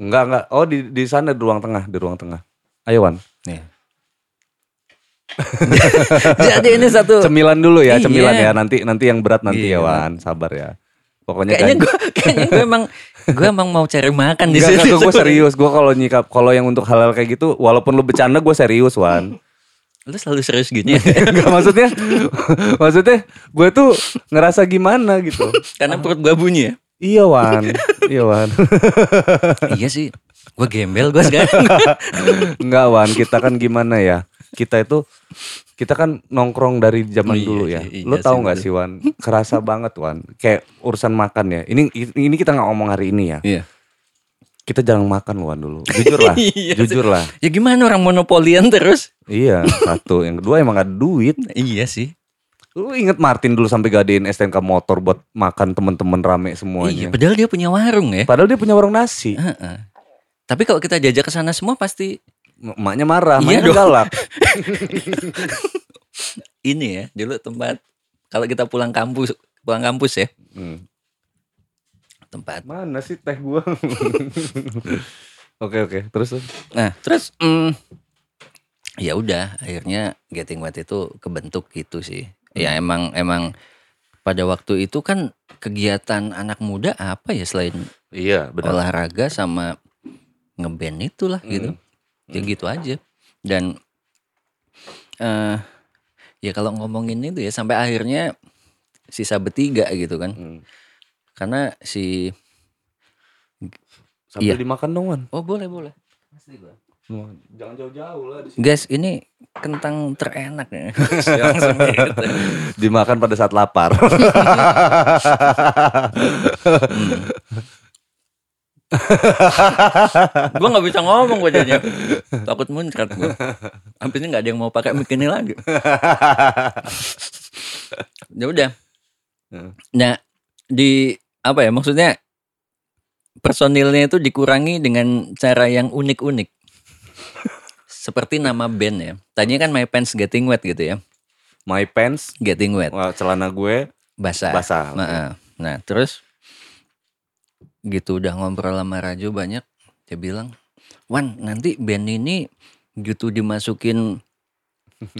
Enggak enggak oh di di sana di ruang tengah di ruang tengah. Ayo Wan. Nih. jadi ini satu cemilan dulu ya Iya. cemilan ya. Nanti nanti yang berat nanti Iya. ya Wan. Sabar ya pokoknya kayaknya gue kayaknya gue emang gue emang mau cari makan di situ. gue serius. Gue kalau nyikap kalau yang untuk hal-hal kayak gitu walaupun lu bercanda gue serius Wan. Lu selalu serius gini Enggak maksudnya maksudnya gue tuh ngerasa gimana gitu. Karena perut gue bunyi ya? Iya Wan. Iya Wan. Iya sih. Gue gembel gue sekarang. Enggak Wan. Kita kan gimana ya? Kita itu kita kan nongkrong dari zaman Oh iya dulu ya. Lu iya tahu sih, nggak sih Wan? Kerasa banget Wan. Kayak urusan makan ya. Ini ini kita nggak ngomong hari ini ya. Iya. Kita jarang makan Wan dulu. Jujur lah. Iya jujur lah. Ya gimana orang monopolian terus? Iya, satu. Yang kedua emang gak ada duit. Iya sih. Lu inget Martin dulu sampai gadein STNK motor buat makan temen-temen rame Iya, semuanya. padahal dia punya warung ya. Padahal dia punya warung nasi. Heeh. Tapi kalau kita jajak ke sana semua pasti Emaknya marah, Iya emaknya dong. galak. ini ya dulu tempat kalau kita pulang kampus pulang kampus ya Hmm. tempat. Mana sih teh gua? oke oke, terus tuh. Nah terus mm, ya udah akhirnya getting wet itu kebentuk gitu sih. Ya emang emang pada waktu itu kan kegiatan anak muda apa ya selain Iya, benar. olahraga sama ngeband itulah gitu. Ya gitu aja. Dan eh ya kalau ngomongin itu ya sampai akhirnya sisa bertiga gitu kan. Hmm. Karena si Sambil Iya. dimakan dong, Wan. oh boleh boleh. Jangan jauh-jauh lah di sini. Guys, ini kentang terenak ya. Langsung gitu. Dimakan pada saat lapar. Gue nggak bisa ngomong gue jadinya. Takut muncrat gue. Ini nggak ada yang mau pakai mic ini lagi. ya udah. Hmm. Nah, di apa ya maksudnya personilnya itu dikurangi dengan cara yang unik-unik. Seperti nama band ya. Tadinya kan My Pants Getting Wet gitu ya. My pants, Getting Wet, celana gue basah. basah. Nah, nah, terus gitu udah ngobrol sama Rajo banyak dia bilang, "Wan, nanti band ini gitu dimasukin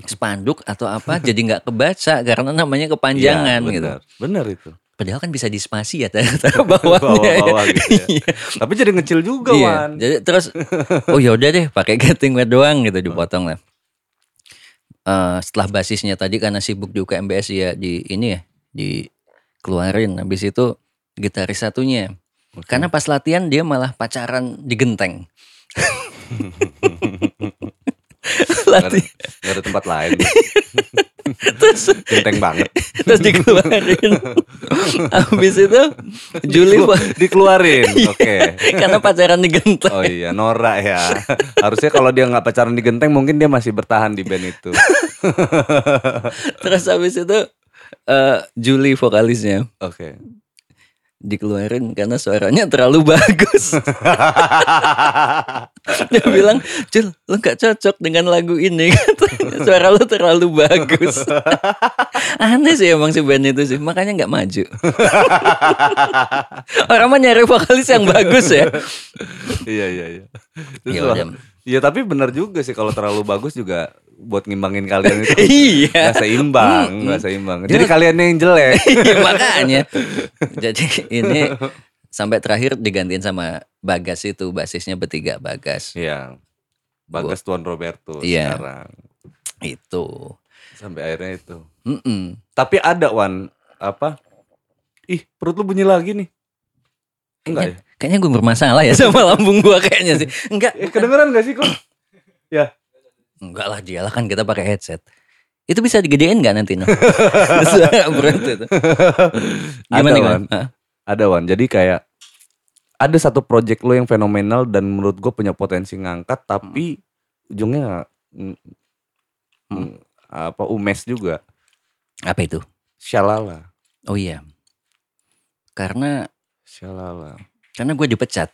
spanduk atau apa jadi nggak kebaca karena namanya kepanjangan Iya, gitu. benar. Benar itu. Padahal kan bisa dispasi ya taruh bawahnya. Bawah-bawah gitu ya. Iya. Tapi jadi ngecil juga, Iya. Wan. Jadi terus oh ya udah deh pakai getting wet doang gitu dipotong lah. Eh, setelah basisnya tadi karena sibuk di UKMBS ya di ini ya dikeluarin habis itu gitaris satunya. Karena pas latihan dia malah pacaran di genteng. Lati- nggak ada tempat lain. terus Genteng banget. terus dikeluarin. habis itu Juli Dikelu- dikeluarin. Oke. karena pacaran di genteng. Oh iya, Nora ya. Harusnya kalau dia nggak pacaran di genteng, mungkin dia masih bertahan di band itu. Terus habis itu eh Juli vokalisnya Oke. Dikeluarin karena suaranya terlalu bagus. Dia bilang, Jul, lu gak cocok dengan lagu ini. Katanya, Suara lu terlalu bagus. Aneh sih emang si band itu sih, makanya nggak maju. Orang mah nyari vokalis yang bagus ya. iya iya iya. Ya. Iya tapi benar juga sih kalau terlalu bagus juga buat ngimbangin kalian itu iya. nggak seimbang, nggak seimbang. Jadi kalian yang jelek. Iya, makanya. Jadi ini sampai terakhir digantiin sama Bagas itu, basisnya bertiga Bagas. Iya. Bagas Tuan Roberto Iya. sekarang. Itu. Sampai akhirnya itu. Mm-mm. Tapi ada Wan apa? Ih, perut lu bunyi lagi nih. Enggak ya? Kayaknya gue bermasalah ya sama lambung gue kayaknya sih. Enggak. Eh, kedengeran gak sih kok? ya. Enggak lah dia lah kan kita pakai headset. Itu bisa digedein nggak nanti no? Berat itu. Gimana Ada? Wan. Ada Wan. Jadi kayak ada satu project lo yang fenomenal dan menurut gue punya potensi ngangkat tapi ujungnya nggak- mm, mm, apa umes juga. Apa itu? Shalala. Oh iya. Karena Shalala. karena gue dipecat.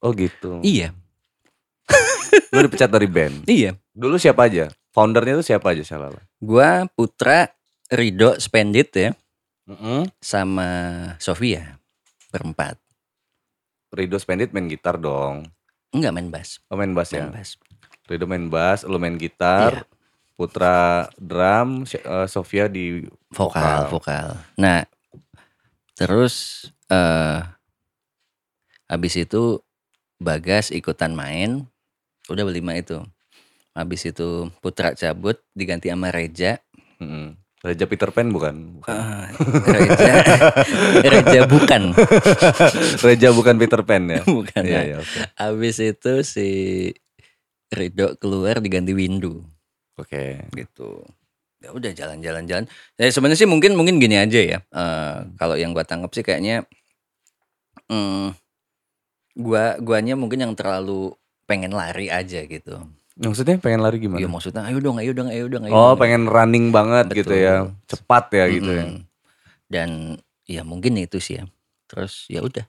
Oh gitu. iya. Lo dipecat dari band. Iya. Dulu siapa aja? Foundernya tuh siapa aja Shalala? Gua Putra Rido Spendit ya Mm-mm. sama Sofia berempat. Rido Spendit main gitar dong. Enggak main bass. Oh main bass ya. Main bass. Rido main bass, lo main gitar. Iya. Putra drum, eh, Sofia di Vokal, vokal. Nah, terus eh habis itu Bagas ikutan main. Udah berlima itu. Habis itu Putra cabut diganti sama Reja. Mm-mm. Raja Peter Pan bukan? bukan. Ah, Reja Reja bukan. Reja bukan Peter Pan ya? bukan. Iya ya. iya oke. Habis itu si Rido keluar diganti Windu. Oke. gitu. Ya udah jalan-jalan-jalan. Ya sebenarnya sih mungkin mungkin gini aja ya. Eh, kalau yang gua tangkap sih kayaknya hmm, gua guanya mungkin yang terlalu pengen lari aja gitu. Maksudnya pengen lari gimana? Iya maksudnya ayo dong, ayo dong, ayo dong, ayo oh, dong. pengen running banget gitu Betul. ya. Cepat ya gitu ya. Mm-mm. Dan ya mungkin itu sih ya. Terus ya udah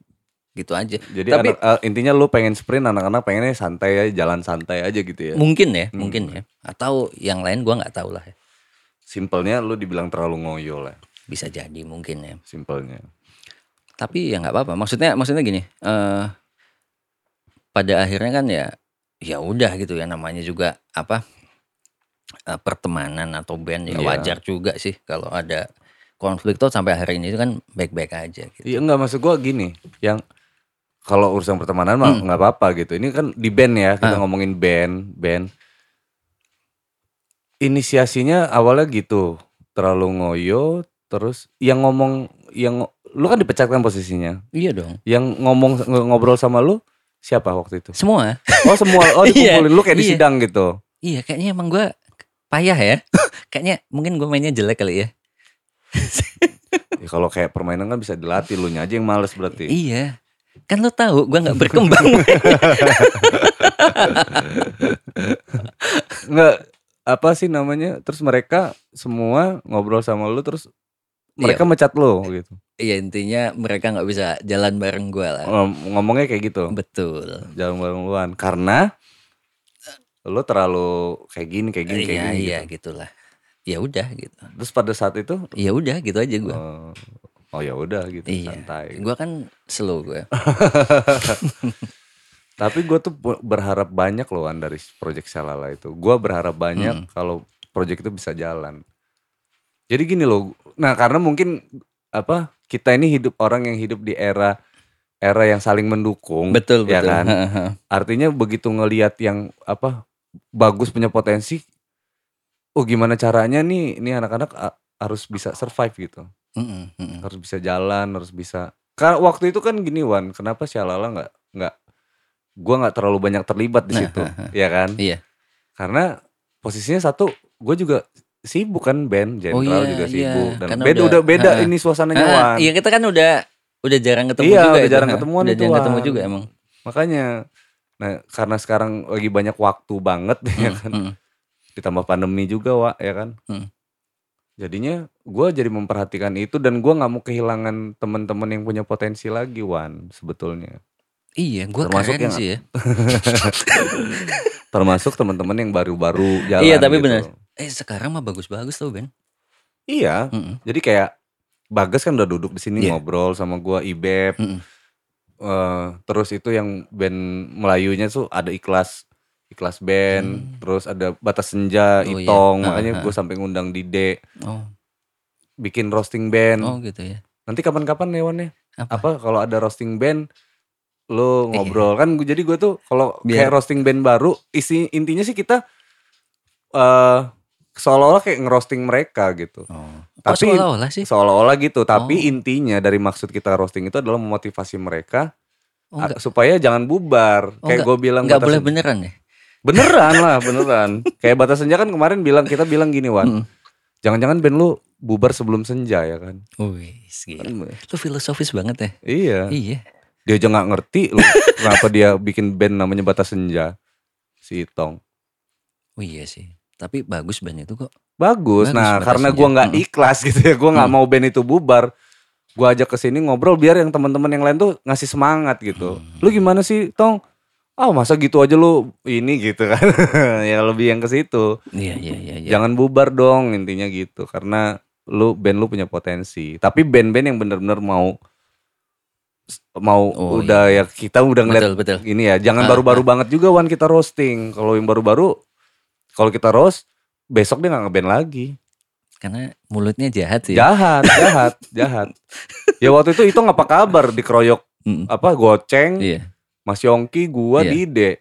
gitu aja. Jadi Tapi anak- eh, intinya lu pengen sprint anak-anak pengennya santai aja, jalan santai aja gitu ya. mungkin ya, Hmm. mungkin ya. Atau yang lain gua nggak tahu lah ya. Simpelnya lu dibilang terlalu ngoyo lah, Bisa jadi mungkin ya. simpelnya. Tapi ya nggak apa-apa. Maksudnya maksudnya gini, eh pada akhirnya kan ya ya udah gitu ya namanya juga apa eh, pertemanan atau band ya Iya. wajar juga sih kalau ada konflik tuh sampai hari ini kan baik-baik aja gitu. Iya enggak maksud gua gini, yang kalau urusan pertemanan mah Hmm. nggak apa-apa gitu. Ini kan di band ya, kita Ah. ngomongin band, band. Inisiasinya awalnya gitu, terlalu ngoyo, terus yang ngomong yang lu kan dipecat kan posisinya. Iya dong. Yang ngomong ng- ngobrol sama lu siapa waktu itu? Semua. Oh semua, oh Iya, dikumpulin lu kayak di iya. sidang gitu. Iya kayaknya emang gua payah ya. kayaknya mungkin gua mainnya jelek kali ya. Ya, kalau kayak permainan kan bisa dilatih, lu aja yang males berarti. Iya. Kan lo tahu gua nggak berkembang. Nggak apa sih namanya? Terus mereka semua ngobrol sama lu terus mereka mecat lu gitu. Iya intinya mereka nggak bisa jalan bareng gua lah. Ngom- Ngomongnya kayak gitu. Betul. Jalan bareng luan karena lu terlalu kayak gini, kayak gini, kayak Iya gini. iya gitu. gitulah. Ya udah gitu. Terus pada saat itu Ya udah gitu aja gua. oh, oh ya udah gitu Iya. santai. Gua kan slow gua. Tapi gue tuh berharap banyak loh Wan dari project Shalala itu. Gue berharap banyak Hmm. kalau project itu bisa jalan. Jadi gini loh. Nah karena mungkin apa kita ini hidup orang yang hidup di era era yang saling mendukung. Betul ya betul. kan? Artinya begitu ngelihat yang apa bagus punya potensi. Oh gimana caranya nih? Ini anak-anak harus bisa survive gitu. Mm-mm, mm-mm. Harus bisa jalan, harus bisa. Karena waktu itu kan gini Wan. Kenapa Shalala nggak nggak gue nggak terlalu banyak terlibat di situ, ya kan? Iya. Karena posisinya satu, gue juga sibuk kan band, Oh Jenderal iya, juga iya. sibuk dan Karena beda udah- udah beda ha-ha. ini suasananya Ah, Wan. iya kita kan udah udah jarang ketemu Iya, juga udah itu. jarang Ha, ketemuan Udah itu, jarang ketemu juga emang. Makanya, nah karena sekarang lagi banyak waktu banget ya Mm, kan, mm. ditambah pandemi juga wa, ya kan. Hmm. Jadinya gue jadi memperhatikan itu dan gue nggak mau kehilangan teman-teman yang punya potensi lagi Wan sebetulnya. Iya, gua Termasuk yang- sih ya. Termasuk teman-teman yang baru-baru jalan. Iya, tapi gitu. benar. Eh sekarang mah bagus-bagus tau Ben. Iya, Mm-mm. Jadi kayak Bagas kan udah duduk di sini Iya. ngobrol sama gua Ibeb. Mm-mm. Eh, terus itu yang band Melayunya tuh ada ikhlas ikhlas band, Hmm. terus ada Batas Senja, Oh, iya. Itong, Ah, makanya ah. gue sampai ngundang Dide Oh, bikin roasting band. oh gitu ya. Nanti kapan-kapan Newannya Apa? apa kalau ada roasting band lo Iya. ngobrol kan gua- jadi gue tuh kalau kayak roasting band baru isi intinya sih kita eh seolah-olah kayak ngerosting mereka gitu. Oh. Tapi- Kok seolah-olah sih? seolah-olah gitu tapi Oh. intinya dari maksud kita roasting itu adalah memotivasi mereka Oh, enggak, supaya jangan bubar Oh, kayak gue bilang enggak boleh beneran ya? beneran lah beneran kayak batas senja kan kemarin bilang kita bilang gini Wan Mm. jangan-jangan band lu bubar sebelum senja ya kan Wih, gila. Kan, Lu filosofis banget ya? iya Iya. dia aja nggak ngerti lu kenapa dia bikin band namanya batas senja si Itong Oh iya sih. Tapi bagus band itu kok. bagus, Bagus, nah karena gua nggak ikhlas gitu ya gua nggak Mm. mau band itu bubar gua ajak ke sini ngobrol biar yang teman-teman yang lain tuh ngasih semangat gitu Hmm. lu gimana sih Tong ah masa gitu aja lu ini gitu kan ya lebih yang ke situ Iya, iya, iya. iya. jangan bubar dong intinya gitu karena lu band lu punya potensi tapi band-band yang bener-bener mau mau Oh, udah ya kita udah ngeliat Betul, betul. ini ya jangan Ah, baru-baru banget juga Wan kita roasting kalau yang baru-baru kalau kita roast besok dia nggak ngeband lagi Karena mulutnya jahat sih. jahat jahat jahat ya waktu itu itu apa kabar dikeroyok Mm. apa goceng Iya. Mas Yongki gua Iya. Dide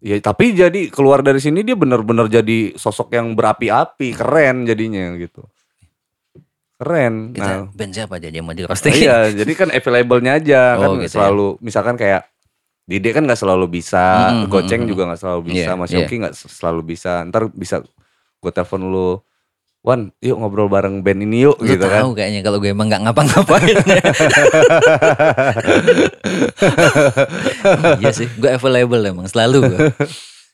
ya tapi jadi keluar dari sini dia bener-bener jadi sosok yang berapi-api keren jadinya gitu keren Kita nah band siapa jadi yang mau di roasting? iya jadi kan available-nya aja kan Oh, gitu ya. selalu misalkan kayak Dide kan nggak selalu bisa, Hmm, hmm, Goceng juga nggak selalu bisa, Iya, Mas. Yoki nggak selalu bisa. Ntar bisa gue telepon lu, Wan, yuk ngobrol bareng band ini yuk, Lu gitu kan. tahu kayaknya kalau gue emang nggak ngapa-ngapain. iya sih, gue available emang selalu gue.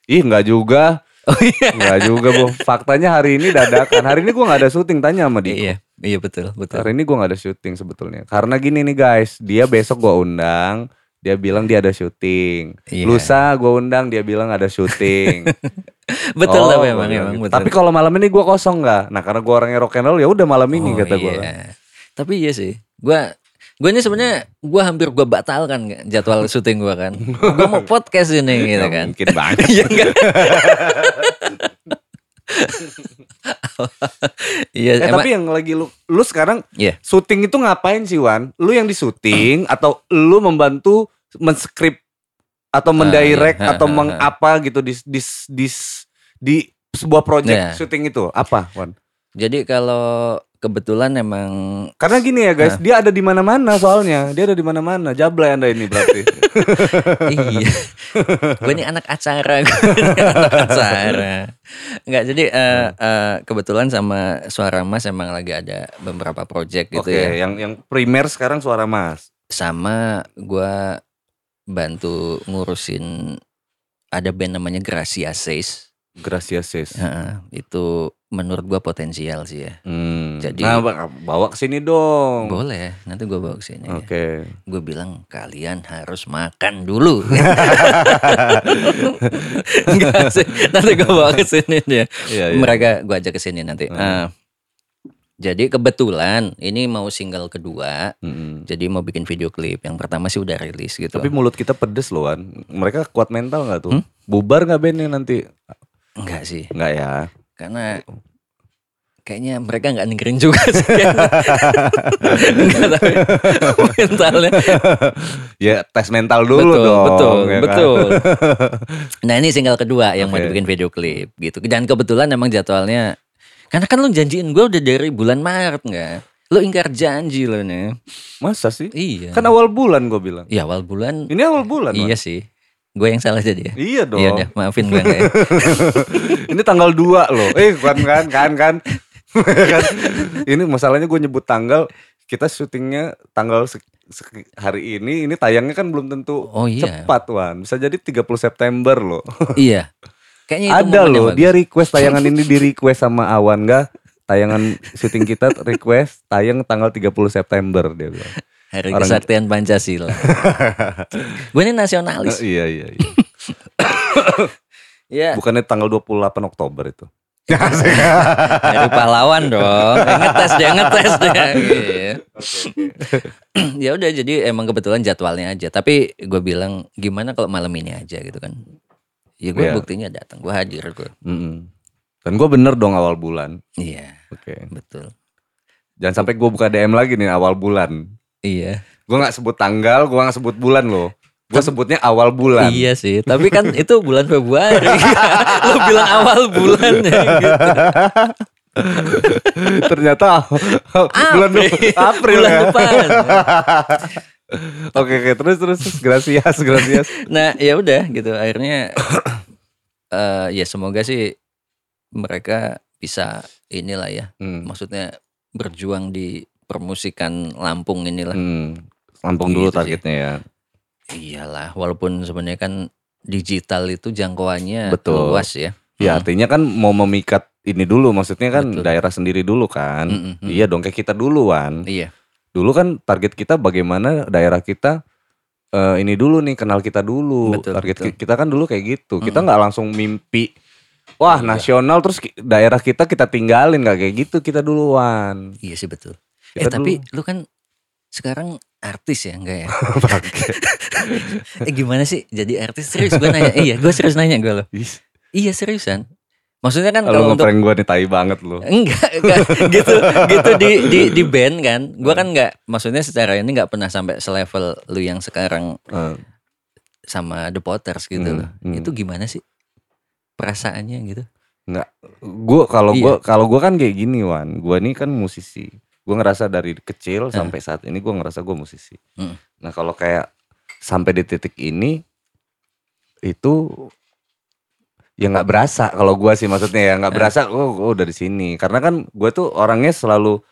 Ih nggak juga, Oh iya. nggak juga bu. Faktanya hari ini dadakan. Hari ini gue nggak ada syuting. Tanya sama Diko. Iya, iya betul, betul. Hari ini gue nggak ada syuting sebetulnya. Karena gini nih guys, dia besok gue undang. Dia bilang dia ada syuting. Iya. Lusa gue undang, dia bilang ada syuting. Betul Oh, tapi gua emang, bilang emang gitu. betul. Tapi kalau malam ini gue kosong nggak? Nah karena gue orangnya rock and roll ya udah malam ini Oh, kata gue. iya. Tapi iya sih, gue gue ini sebenarnya gue hampir gue batalkan jadwal syuting gue kan. gue mau podcast ini gitu kan. Mungkin banget. Iya? Iya, eh emang tapi yang lagi lu, lu sekarang Iya. syuting itu ngapain sih Wan? Lu yang di syuting atau lu membantu menskrip atau mendirect iya. atau mengapa gitu di di di, di sebuah project Iya. syuting itu apa Wan? jadi kalau kebetulan emang Karena gini ya guys, dia ada di mana-mana soalnya. Dia ada di mana-mana. Jablay Anda ini berarti. iya. gue ini anak acara, gue anak acara. Enggak, jadi eh, eh, kebetulan sama Suara Mas emang lagi ada beberapa project gitu Oke, ya. yang yang primer sekarang suara Mas. Sama gua bantu ngurusin ada band namanya Gracia Says. Gracias sis. Heeh, itu menurut gua potensial sih ya. Hmm. Jadi- nah, ba- bawa ke sini dong. Boleh, nanti gua bawa ke sini. Oke. Gue bilang kalian harus makan dulu. Enggak sih, nanti gue bawa ke sini dia. Iya, iya. Mereka gue ajak ke sini nanti. Hmm. Eh, jadi kebetulan ini mau single kedua. Mm-mm. Jadi mau bikin video klip. Yang pertama sih udah rilis gitu. Tapi mulut kita pedes loh Wan. Mereka kuat mental nggak tuh? Hmm? Bubar nggak bandnya nanti? enggak sih, Nggak ya. karena kayaknya mereka nggak dengerin juga sih. enggak tapi mentalnya. ya tes mental dulu betul, dong. betul, ya kan? betul. Nah ini single kedua yang mau Oke. dibikin video klip gitu. Dan kebetulan emang jadwalnya, karena kan lu janjiin gue udah dari bulan Maret nggak? Lu ingkar janji lo nih. Masa sih? Iya. Kan awal bulan gue bilang. Iya awal bulan. Ini awal bulan. Iya sih. Gue yang salah jadi ya. Iya dong. Iya maafin gue ya. Ini tanggal 2 loh. Eh kan kan kan kan. Kan? Ini masalahnya gue nyebut tanggal. Kita syutingnya tanggal hari ini. Ini tayangnya kan belum tentu Oh iya. cepat Wan. Bisa jadi 30 September loh. iya. Kayaknya itu Ada loh. Dia request tayangan ini di request sama Awan gak? Tayangan syuting kita request tayang tanggal 30 September dia bilang. Hari orang- kesaktian Pancasila. gue ini nasionalis. Eh, iya iya iya. Iya. Bukannya tanggal 28 Oktober itu. Dari pahlawan dong. Eh, ngetes dia, ngetes dia. Iya. ya udah jadi emang kebetulan jadwalnya aja. Tapi gue bilang gimana kalau malam ini aja gitu kan. Ya gue Iya. buktinya datang, gue hadir gue. Mm-mm. Dan gue bener dong awal bulan. Iya, Oke. betul. Jangan sampai gue buka DM lagi nih awal bulan. Iya. Gue nggak sebut tanggal, gue nggak sebut bulan loh. Gue sebutnya awal bulan. Iya sih, tapi kan itu bulan Februari. Lo bilang awal bulan ya gitu. Ternyata bulan April. April bulan ya. depan. Oke oke terus terus terus. gracias gracias. Nah, ya udah gitu. Akhirnya eh ya semoga sih mereka bisa inilah ya. Hmm. Maksudnya berjuang di permusikan Lampung inilah. Hmm. Lampung dulu Gitu sih. targetnya ya. Iyalah, walaupun sebenarnya kan digital itu jangkauannya Betul. luas ya. Ya Hmm. artinya kan mau memikat ini dulu, maksudnya kan Betul. daerah sendiri dulu kan. Mm, mm, mm. Iya dong kayak kita duluan. Iya. Dulu kan target kita bagaimana daerah kita eh, ini dulu nih kenal kita dulu. Betul, target betul. ki- kita kan dulu kayak gitu. Kita Mm. nggak langsung mimpi wah Iya. nasional terus daerah kita kita tinggalin nggak kayak gitu kita duluan. Iya sih betul. Kita eh tapi lu kan sekarang artis ya enggak ya? eh gimana sih jadi artis serius gue nanya. iya, gue serius nanya gue lo. Ih, Iya seriusan. Maksudnya kan Kalau untuk gue nih tai banget lu. enggak, enggak gitu gitu di di di band kan. Gue kan enggak maksudnya secara ini enggak pernah sampai selevel lu yang sekarang Eh, sama The Potters gitu Hmm, loh. hmm. Itu gimana sih perasaannya gitu? Gue kalau Iya. gue kalau gue kan kayak gini Wan, gue nih kan musisi. Gue ngerasa dari kecil Eh. sampai saat ini gue ngerasa gue musisi. Hmm. Nah kalau kayak sampai di titik ini, itu ya nggak berasa kalau gua sih maksudnya ya nggak Eh. berasa oh gua udah di sini karena kan gua tuh orangnya selalu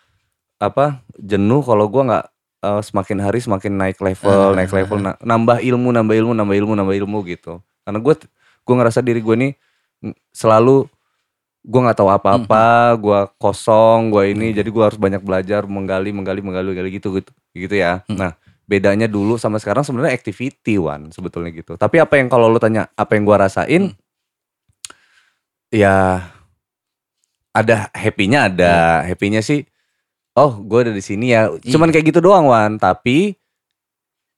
apa jenuh kalau gua nggak eh, semakin hari semakin naik level naik level na- nambah ilmu nambah ilmu nambah ilmu nambah ilmu gitu karena gua gua ngerasa diri gua nih selalu gua nggak tahu apa-apa gua kosong gua ini jadi gua harus banyak belajar menggali menggali menggali menggali gitu gitu gitu ya. Hmm. nah bedanya dulu sama sekarang sebenarnya activity one sebetulnya gitu. Tapi apa yang kalau lu tanya apa yang gua rasain Hmm. ya ada happy-nya ada. Happy-nya sih oh gue ada di sini ya. Cuman kayak gitu doang wan tapi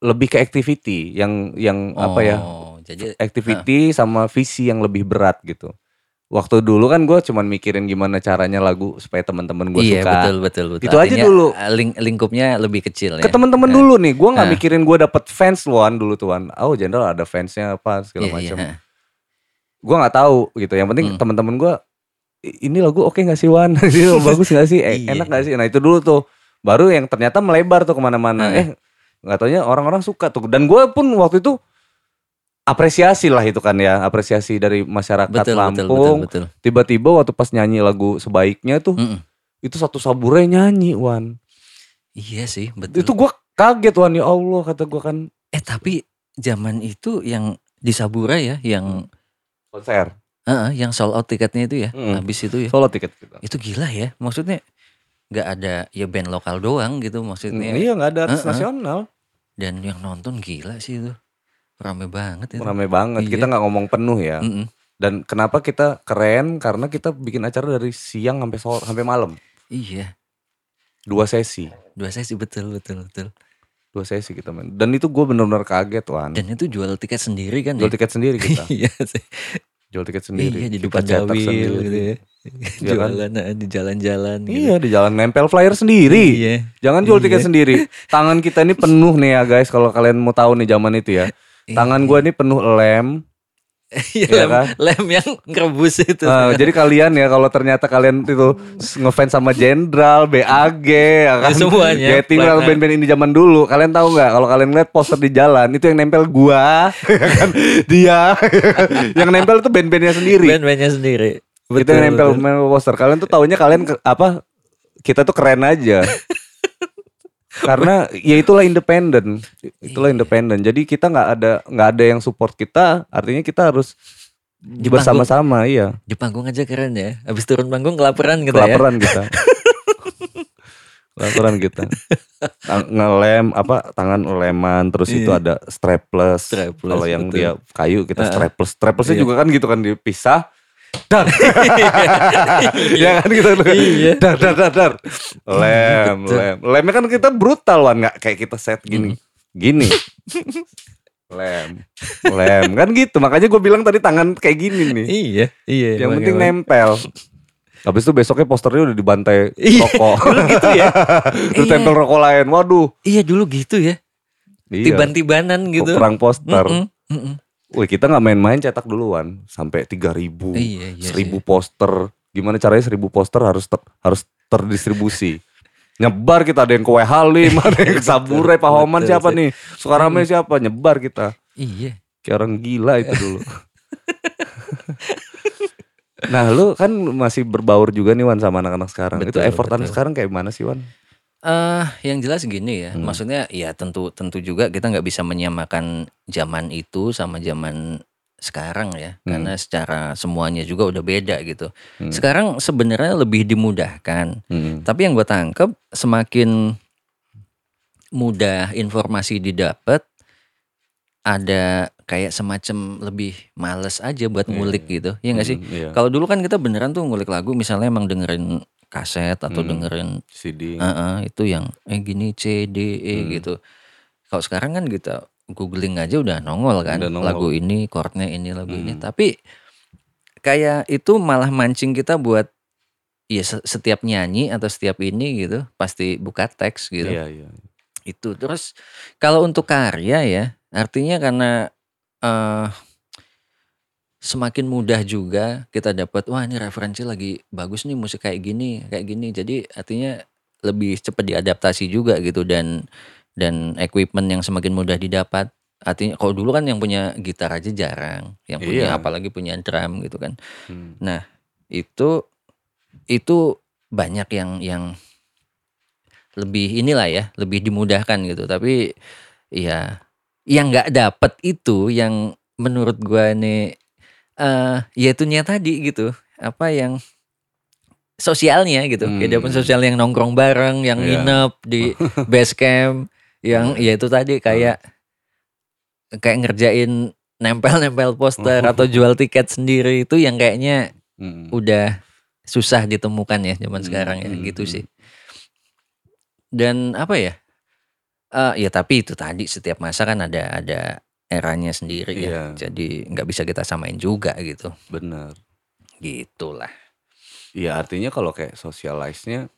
lebih ke activity yang yang apa ya? Oh, jadi activity sama visi yang lebih berat gitu waktu dulu kan gue cuman mikirin gimana caranya lagu supaya teman-teman gue iya suka betul betul betul. Itu aja Artinya, dulu. eh, Ling, lingkupnya lebih kecil ke ya. teman-teman dulu nih gue nggak Ah. mikirin gue dapet fans luan dulu tuan oh general ada fansnya apa segala Iya, macam iya. gue nggak tahu gitu yang penting Hmm. teman-teman gue ini lagu oke nggak sih Wan lagu bagus nggak sih Eh, Iya. enak nggak sih nah itu dulu tuh baru yang ternyata melebar tuh ke mana-mana Hmm. eh nggak taunya orang-orang suka tuh dan gue pun waktu itu apresiasi lah itu kan ya apresiasi dari masyarakat Betul, betul, betul, Lampung betul. tiba-tiba waktu pas nyanyi lagu sebaiknya tuh Mm-mm. itu satu sabure nyanyi Wan Iya sih, betul. itu gue kaget Wan ya Allah kata gue kan Eh tapi zaman itu yang di Sabura ya, yang konser Heeh, yang sold out tiketnya itu ya, Mm. habis itu ya. solo tiket kita Itu gila ya, maksudnya nggak ada ya band lokal doang gitu maksudnya. iya nggak ada artis Heeh. nasional Dan yang nonton gila sih itu. Rame banget itu. rame banget Iya. kita nggak ngomong penuh ya Mm-mm. dan kenapa kita keren karena kita bikin acara dari siang sampai sore sampai malam Iya, dua sesi dua sesi betul betul betul. dua sesi kita main dan itu gue benar-benar kaget Wan Dan itu jual tiket sendiri kan jual ya? tiket sendiri kita iya sih. jual tiket sendiri Iya di depan cetak Dawil sendiri. gitu ya. Iya kan? Jualan ah, di jalan-jalan gitu. iya di jalan nempel flyer sendiri Iya. jangan jual tiket Iya. sendiri tangan kita ini penuh nih ya guys kalau kalian mau tahu nih zaman itu ya tangan gue ini penuh lem Iya, Iya lem, kan? lem yang ngerebus itu. Nah, jadi kalian ya kalau ternyata kalian itu ngefans sama Jenderal, BAG, ya kan? Ya, semuanya. Getting Plan- well band-band ini zaman dulu. Kalian tahu nggak kalau kalian lihat poster di jalan itu yang nempel gua, ya kan? Dia yang nempel itu band-bandnya sendiri. Band-bandnya sendiri. itu yang nempel, nempel poster. Kalian tuh taunya kalian apa? Kita tuh keren aja. Karena ya itulah independen, itulah Iya. independen. Jadi kita nggak ada nggak ada yang support kita, artinya kita harus Di bersama-sama, iya. Di panggung aja keren ya. Habis turun panggung kelaparan gitu ya. kelaparan kita kelaparan kita ngelem apa tangan leman terus itu Iya. ada strapless, Strapless, kalau yang betul. dia kayu kita strapless straplessnya Iya. juga kan gitu kan dipisah dar ya kan gitu Iya. dar dar dar dar lem lem lemnya kan kita brutal wan nggak kayak kita set gini gini lem lem kan gitu makanya gue bilang tadi tangan kayak gini nih Iya, iya. yang penting emang. nempel. Habis itu besoknya posternya udah dibantai Iya, rokok. dulu gitu ya. Tempel rokok lain. Waduh. Iya dulu gitu ya. Iya. Tiban-tibanan gitu. Perang poster. Mm-mm, mm-mm. Wih, kita nggak main-main cetak duluan sampai 3000, Iya, iya. 1000 sih. poster. Gimana caranya 1000 poster harus ter- harus terdistribusi. Nyebar kita ada yang ke Halim, ada yang ke Saburai, Pahoman Betul, siapa nih? Sukarame siapa? Nyebar kita. Iya. Kayak orang gila itu dulu. nah lu kan masih berbaur juga nih Wan sama anak-anak sekarang. itu Betul, effort anak betul. sekarang kayak mana sih Wan? Eh yang jelas gini ya, Hmm. maksudnya ya tentu tentu juga kita nggak bisa menyamakan zaman itu sama zaman sekarang ya, Hmm. karena secara semuanya juga udah beda gitu. Hmm. Sekarang sebenarnya lebih dimudahkan, Hmm. tapi yang gue tangkep semakin mudah informasi didapat, ada kayak semacam lebih males aja buat ngulik iya. gitu, ya nggak sih? Hmm, iya. Kalau dulu kan kita beneran tuh ngulik lagu, misalnya emang dengerin kaset atau Hmm. dengerin CD. Heeh, itu yang eh gini C D E Hmm. gitu. Kalau sekarang kan kita googling aja udah nongol kan Udah nongol. lagu ini, chordnya ini, lagu ini. Hmm. Tapi kayak itu malah mancing kita buat ya se- setiap nyanyi atau setiap ini gitu pasti buka teks gitu. Iya, iya. Itu terus kalau untuk karya ya artinya karena eh semakin mudah juga kita dapat wah ini referensi lagi bagus nih musik kayak gini kayak gini jadi artinya lebih cepat diadaptasi juga gitu dan dan equipment yang semakin mudah didapat artinya kalau dulu kan yang punya gitar aja jarang, yang punya Iya. apalagi punya drum gitu kan. Hmm. Nah, itu itu banyak yang yang lebih inilah ya, lebih dimudahkan gitu. Tapi ya yang nggak dapet itu yang menurut gua nih eh ya itunya tadi gitu. Apa yang sosialnya gitu. Hmm. Kehidupan sosial yang nongkrong bareng, yang Iya. nginep di base camp, yang ya itu tadi kayak kayak ngerjain nempel-nempel poster atau jual tiket sendiri itu yang kayaknya Hmm. udah susah ditemukan ya zaman Hmm, sekarang ya hmm, gitu hmm. sih. Dan apa ya? Eh ya tapi itu tadi setiap masa kan ada ada eranya sendiri ya. Iya. Jadi nggak bisa kita samain juga gitu. Bener. Gitulah. Iya artinya kalau kayak socialize-nya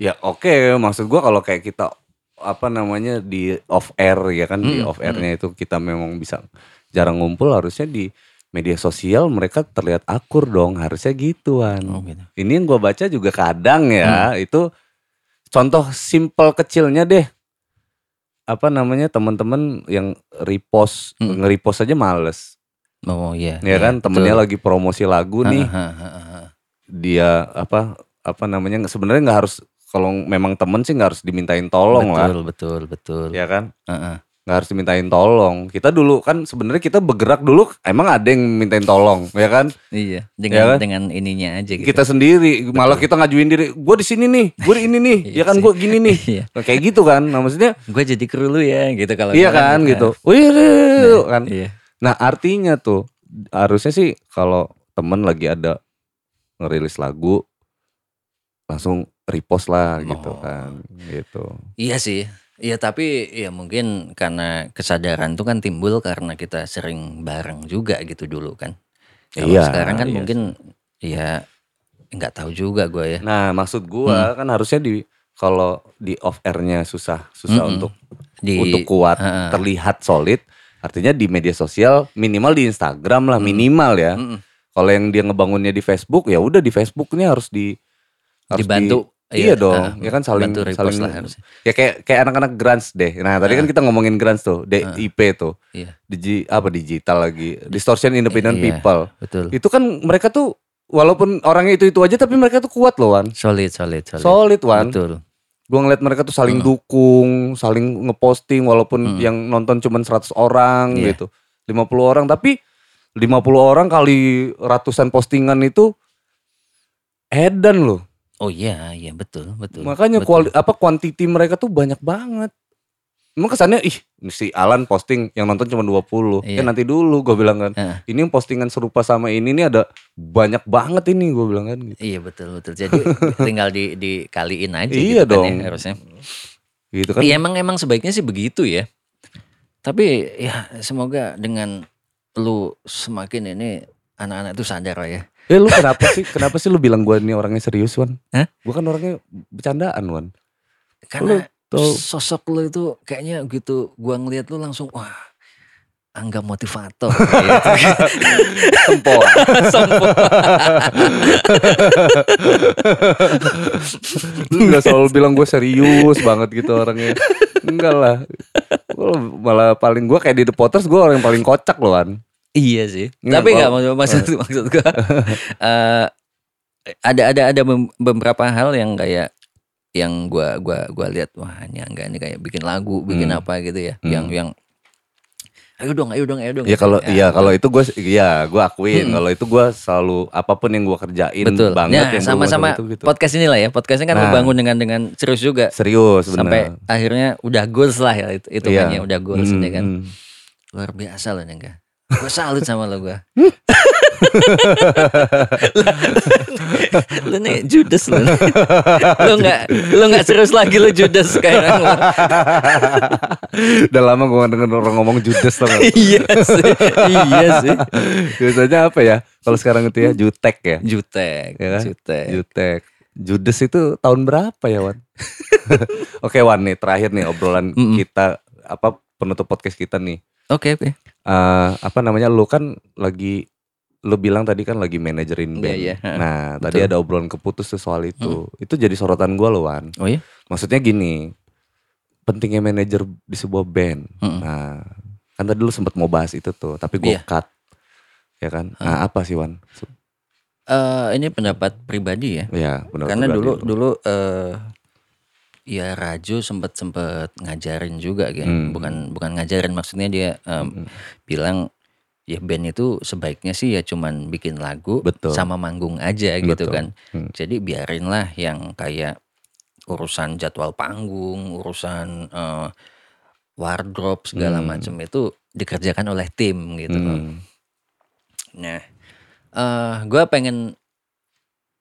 ya oke maksud gua kalau kayak kita apa namanya di off air ya kan di Mm, off airnya itu kita memang bisa jarang ngumpul harusnya di media sosial mereka terlihat akur dong harusnya gituan. Oh gitu. Ini yang gua baca juga kadang ya itu contoh simple kecilnya deh apa namanya teman-teman yang repost Mm. nge-repost aja males Oh iya. ya kan temennya lagi promosi lagu nih Ha, ha, ha, ha. dia apa apa namanya sebenarnya nggak harus kalau memang temen sih nggak harus dimintain tolong lah betul, betul, betul. ya kan Ha, ha. Nggak harus dimintain tolong kita dulu kan sebenarnya kita bergerak dulu emang ada yang mintain tolong ya kan Iya, dengan kan? dengan ininya aja gitu. kita sendiri malah kita ngajuin diri gue di sini nih gue di ini nih Iya ya kan gue gini nih Iya. Nah, kayak gitu kan nah, maksudnya Gue jadi kru lu ya gitu kalau iya kemarin kan gitu. gitu wih Nah, kan Iya. nah artinya tuh harusnya sih kalau temen lagi ada ngerilis lagu langsung repost lah gitu Oh. kan gitu Iya sih. Iya tapi ya mungkin karena kesadaran tuh kan timbul karena kita sering bareng juga gitu dulu kan. Kalau Iya, sekarang kan iya mungkin ya nggak tahu juga gue ya. Nah, maksud Hmm. gua kan harusnya di kalau di off airnya susah, susah Mm-mm. untuk Di untuk kuat, Heeh. terlihat solid. Artinya di media sosial minimal di Instagram Hmm. lah minimal ya. Mm-mm. Kalau yang dia ngebangunnya di Facebook ya udah di Facebooknya harus di harus dibantu. Di- iya dong, heeh, ya kan saling saling lah harusnya. ya kayak kayak anak-anak grants deh. Nah, tadi kan kita ngomongin grants tuh, DIP tuh. Iya. Digi, apa digital lagi? Distortion Independent Iya. People. Betul. Itu kan mereka tuh walaupun orangnya itu-itu aja tapi mereka tuh kuat loh, Wan. Solid, solid, solid. Solid, Wan. Betul. Gue ngeliat mereka tuh saling Hmm. dukung, saling ngeposting walaupun Hmm. yang nonton cuma 100 orang Iya. gitu. 50 orang tapi 50 orang kali ratusan postingan itu edan loh. Oh iya, iya betul, betul. Makanya betul. kuali, apa kuantiti mereka tuh banyak banget. Emang kesannya ih si Alan posting yang nonton cuma 20. Iya. Ya nanti dulu gue bilang kan. Heeh. Ini yang postingan serupa sama ini nih ada banyak banget ini gue bilang kan gitu. Iya betul betul. Jadi tinggal di dikaliin aja Iya gitu kan dong. ya, harusnya. Gitu kan. Iya emang emang sebaiknya sih begitu ya. Tapi ya semoga dengan lu semakin ini anak-anak itu sadar lah ya. Eh lu kenapa sih? Kenapa sih lu bilang gue ini orangnya serius Wan? Hah? Gue kan orangnya bercandaan Wan. Karena Tuh. sosok lu itu kayaknya gitu gua ngeliat lu langsung wah angga motivator gitu. Tempol. Sombong. lu gak selalu bilang gue serius banget gitu orangnya. Enggak lah. Malah paling gue kayak di The Potters gue orang yang paling kocak loh Wan. Iya sih. Nggak, Tapi nggak kalau- maksud maksud maksud gua eh, ada ada ada beberapa hal yang kayak yang gua gua gua lihat wah ini enggak ini kayak bikin lagu, bikin Hmm. apa gitu ya. Hmm. Yang yang ayo dong, ayo dong, ayo dong. Ya gitu. kalau Ya, iya kalau itu gue iya gue akuin Mm-mm. kalau itu gue selalu apa pun yang gue kerjain betul. banget Nah, yang sama-sama itu gitu. podcast inilah ya. Podcast ini kan Nah. membangun dengan dengan serius juga. serius Sampai bener. akhirnya udah goals lah ya itu hitungannya Iya. udah goals Mm, ini kan. mm. Luar biasa loh Nengga. Gue salut sama lo gue. lu nih judes lu. nih. lu nggak lu nggak serius lagi lu judes sekarang. lu. Udah lama gue denger orang ngomong judes tau gak? iya sih. Iya sih. Biasanya apa ya? Kalau sekarang itu ya jutek ya. Jutek, Ya kan? jutek. Jutek. Judes itu tahun berapa ya Wan? Oke Wan nih terakhir nih obrolan Mm-mm. kita apa penutup podcast kita nih. Oke oke. Eh apa namanya lu kan lagi lu bilang tadi kan lagi manajerin Iya, band. iya, heeh. Nah, tadi Betul. ada obrolan keputus tuh soal itu. Itu jadi sorotan gua loh Wan. Oh iya. Maksudnya gini, pentingnya manajer di sebuah band. Mm-mm. Nah, Kan tadi lu sempet mau bahas itu tuh, tapi gue Iya. cut. Ya kan? Nah, apa sih Wan? Eh, ini pendapat pribadi ya. Ya, benar. Karena pribadi dulu lu. dulu eh ya Rajo sempet sempet ngajarin juga kan. Hmm. Bukan bukan ngajarin maksudnya dia em, bilang ya band itu sebaiknya sih ya cuman bikin lagu Betul. sama manggung aja gitu Betul. kan. Hmm. Jadi biarinlah yang kayak urusan jadwal panggung, urusan eh, wardrobe segala Hmm. macam itu dikerjakan oleh tim gitu. Hmm. Nah, eh gue pengen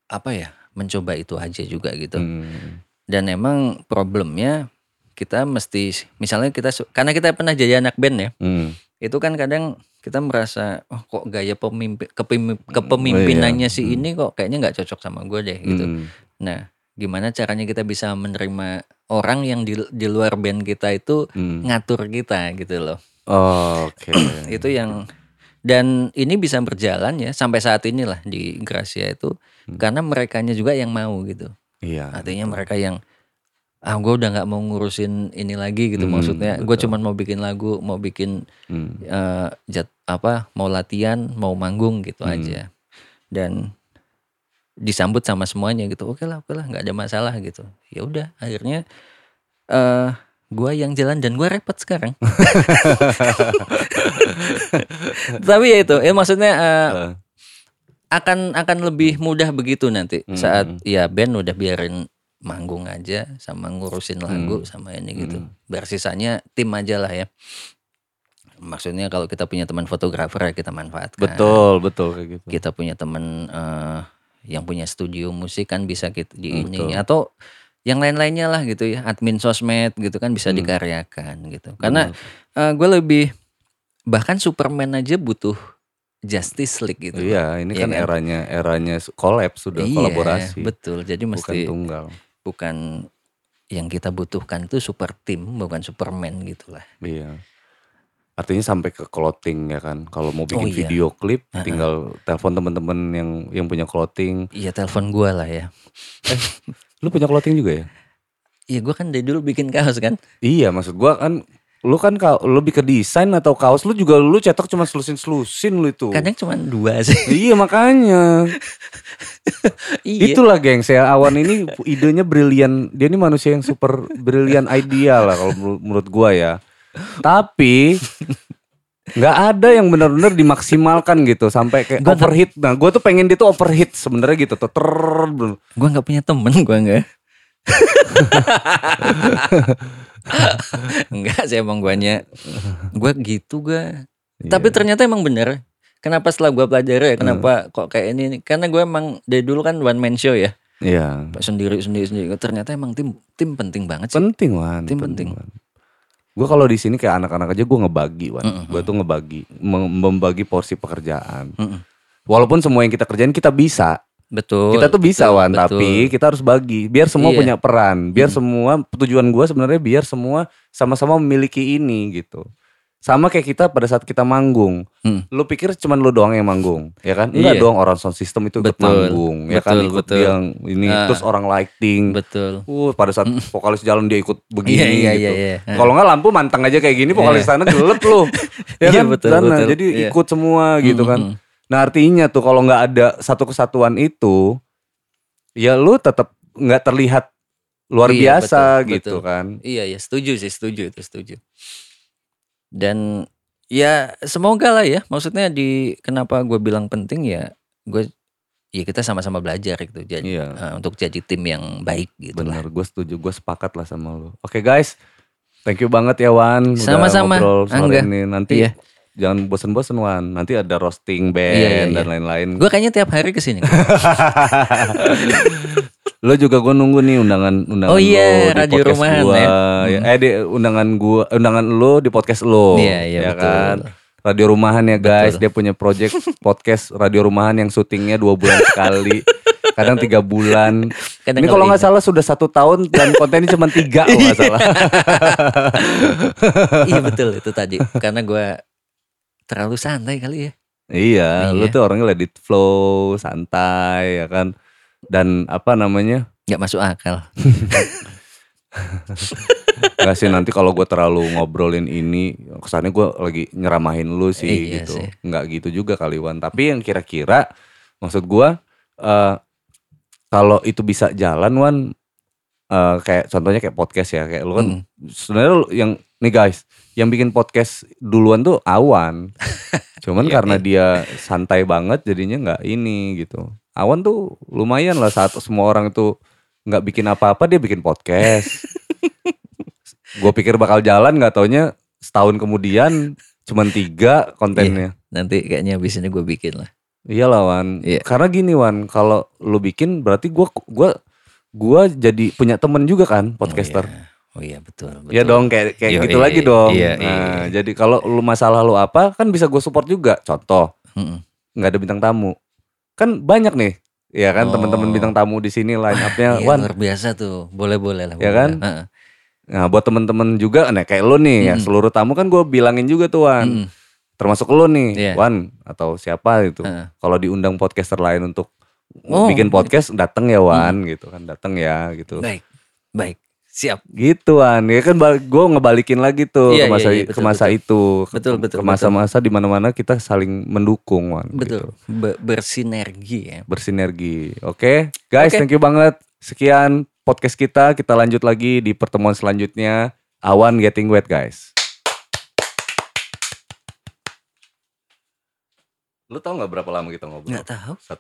apa ya mencoba itu aja juga gitu. Hmm. Dan emang problemnya kita mesti misalnya kita karena kita pernah jadi anak band ya, Hmm. itu kan kadang kita merasa oh kok gaya pemimpin kepemim- kepemimpinannya si Hmm. ini kok kayaknya nggak cocok sama gue deh gitu. Hmm. Nah, gimana caranya kita bisa menerima orang yang di di luar band kita itu Hmm. ngatur kita gitu loh. Oke. itu yang dan ini bisa berjalan ya sampai saat inilah di Gracia itu karena merekanya juga yang mau gitu Iya. artinya mereka yang ah gue udah nggak mau ngurusin ini lagi gitu Hmm, maksudnya gue betul. cuman mau bikin lagu mau bikin Hmm. eh, jat apa mau latihan mau manggung gitu Hmm. aja dan disambut sama semuanya gitu oke lah oke lah nggak ada masalah gitu ya udah akhirnya eh gue yang jalan dan gue repot sekarang tapi ya itu ya maksudnya eh, Eh, akan akan lebih mudah begitu nanti Hmm. saat ya band udah biarin manggung aja sama ngurusin lagu Hmm. sama ini gitu Hmm. biar sisanya tim aja lah ya maksudnya kalau kita punya teman fotografer ya kita manfaatkan betul, betul kayak gitu. kita punya teman eh, yang punya studio musik kan bisa kita di Hmm, ini betul. atau yang lain-lainnya lah gitu ya admin sosmed gitu kan bisa Hmm. dikaryakan gitu karena eh, gue lebih bahkan Superman aja butuh Justice League gitu Iya, ini Iya kan kan? eranya eranya collab sudah Iya, kolaborasi. betul jadi Bukan mesti tunggal. bukan yang kita butuhkan itu super tim bukan Superman gitulah Iya. Artinya sampai ke clothing ya kan. Kalau mau bikin Oh, iya. video klip tinggal telepon teman-teman yang yang punya clothing. iya telepon gue lah ya Lu punya clothing juga ya? iya gue kan dari dulu bikin kaos kan Iya, maksud gua kan lu kan kau lebih ke desain atau kaos lu juga lu cetak cuma selusin-selusin lu itu. kadang cuma dua sih Iya makanya. iya Itulah gengs ya Awan ini idenya brilian. Dia ini manusia yang super brilian ideal lah kalau menurut, gua ya. Tapi nggak ada yang benar-benar dimaksimalkan gitu sampai kayak Gua overhit. Nah, gua tuh pengen dia tuh overhit sebenarnya gitu tuh. Ter gue nggak punya temen gue nggak Enggak sih emang guanya Gue gitu gue Iya. Tapi ternyata emang bener Kenapa setelah gue pelajari ya Kenapa kok kayak ini Karena gue emang dari dulu kan one man show ya Iya. Sendiri sendiri sendiri Ternyata emang tim tim penting banget sih Penting Wan. Tim penting. Gue kalau di sini kayak anak-anak aja gue ngebagi Wan. Mm-mm. Gue tuh ngebagi, mem- membagi porsi pekerjaan. Walaupun semua yang kita kerjain kita bisa, Betul kita tuh bisa betul, Wan, betul. tapi kita harus bagi. Biar semua Iya. punya peran, biar Hmm. semua tujuan gue sebenarnya biar semua sama-sama memiliki ini gitu. Sama kayak kita pada saat kita manggung. Hmm. Lu pikir cuman lu doang yang manggung, ya kan? Enggak Iya. dong orang sound system itu ikut Betul, manggung, ya kan betul, ikut betul. yang ini Ah. terus orang lighting. Betul Uh, pada saat vokalis jalan dia ikut begini Iya iya gitu. iya iya. Kalau nggak lampu mantang aja kayak gini, vokalis sana gelap ya Iya, kan? betul, Sana. betul. Jadi Iya. ikut semua gitu kan. Nah artinya tuh kalau nggak ada satu kesatuan itu, ya lu tetap nggak terlihat luar Iya, biasa betul, gitu betul. kan. Iya ya setuju sih setuju itu setuju. Dan ya semoga lah ya maksudnya di kenapa gue bilang penting ya gue ya kita sama-sama belajar gitu jadi Iya. eh, untuk jadi tim yang baik gitu lah. Bener, gue setuju, gue sepakat lah sama lu. Oke guys, thank you banget ya Wan. Sama-sama, Angga. ini. Nanti Iya. Jangan bosen-bosen Wan. Nanti ada roasting band Iya, iya, dan iya. lain-lain. Gue kayaknya tiap hari ke sini. Lo juga gue nunggu nih undangan undangan Oh iya, lo di radio podcast rumahan gua. ya. Ya, Eh di undangan gua undangan lo di podcast lo. Iya, iya, ya betul. kan. Radio rumahan ya guys, Betul. dia punya project podcast radio rumahan yang syutingnya dua bulan sekali, kadang tiga bulan. Kadang Ini kalau nggak salah sudah satu tahun dan kontennya cuma tiga kalau nggak salah. iya betul itu tadi karena gue terlalu santai kali ya. iya, lu Iya. tuh orangnya let it flow, santai ya kan. Dan apa namanya? Nggak masuk akal. Gak sih nanti kalau gue terlalu ngobrolin ini kesannya gue lagi nyeramahin lu sih Iya gitu. sih. Nggak gitu juga kali Wan. Tapi yang kira-kira maksud gue eh kalau itu bisa jalan Wan eh kayak contohnya kayak podcast ya kayak lu kan Mm. sebenarnya lu yang nih guys yang bikin podcast duluan tuh Awan. Cuman Iya, karena dia santai banget jadinya nggak ini gitu. Awan tuh lumayan lah saat semua orang itu nggak bikin apa-apa dia bikin podcast. Gue pikir bakal jalan nggak taunya setahun kemudian cuman tiga kontennya. Nanti kayaknya abis ini gue bikin lah. Iya lah Wan. Iya. Karena gini Wan, kalau lu bikin berarti gua gua gua jadi punya temen juga kan podcaster. Oh iya betul. betul. Iya dong kayak kayak Yo, gitu iya, lagi dong. iya, nah, iya. jadi kalau lu masalah lu apa kan bisa gue support juga. Contoh, nggak ada bintang tamu. Kan banyak nih. Ya kan Oh. teman-teman bintang tamu di sini line up-nya Iya, Wan. luar biasa tuh. Boleh boleh lah. Ya kan? Heeh. Nah, buat temen-temen juga nah kayak lu nih ya Mm-mm. seluruh tamu kan gue bilangin juga tuh Wan. Mm-mm. Termasuk lu nih, Iya. Wan atau siapa itu. Heeh. Kalau diundang podcaster lain untuk Oh. bikin podcast datang ya Wan gitu kan. Datang ya gitu. Baik, baik, siap. Gitu Wan, ya kan gue ngebalikin lagi tuh Iya, ke masa, iya, iya, ke betul, masa itu, ke, Betul, betul, ke masa-masa di mana-mana kita saling mendukung Wan. Betul. gitu. Be- bersinergi ya. Bersinergi. Oke, guys, Oke. thank you banget. Sekian podcast kita, kita lanjut lagi di pertemuan selanjutnya. Awan getting wet guys. Lu tau nggak berapa lama kita ngobrol? Nggak tahu. Satu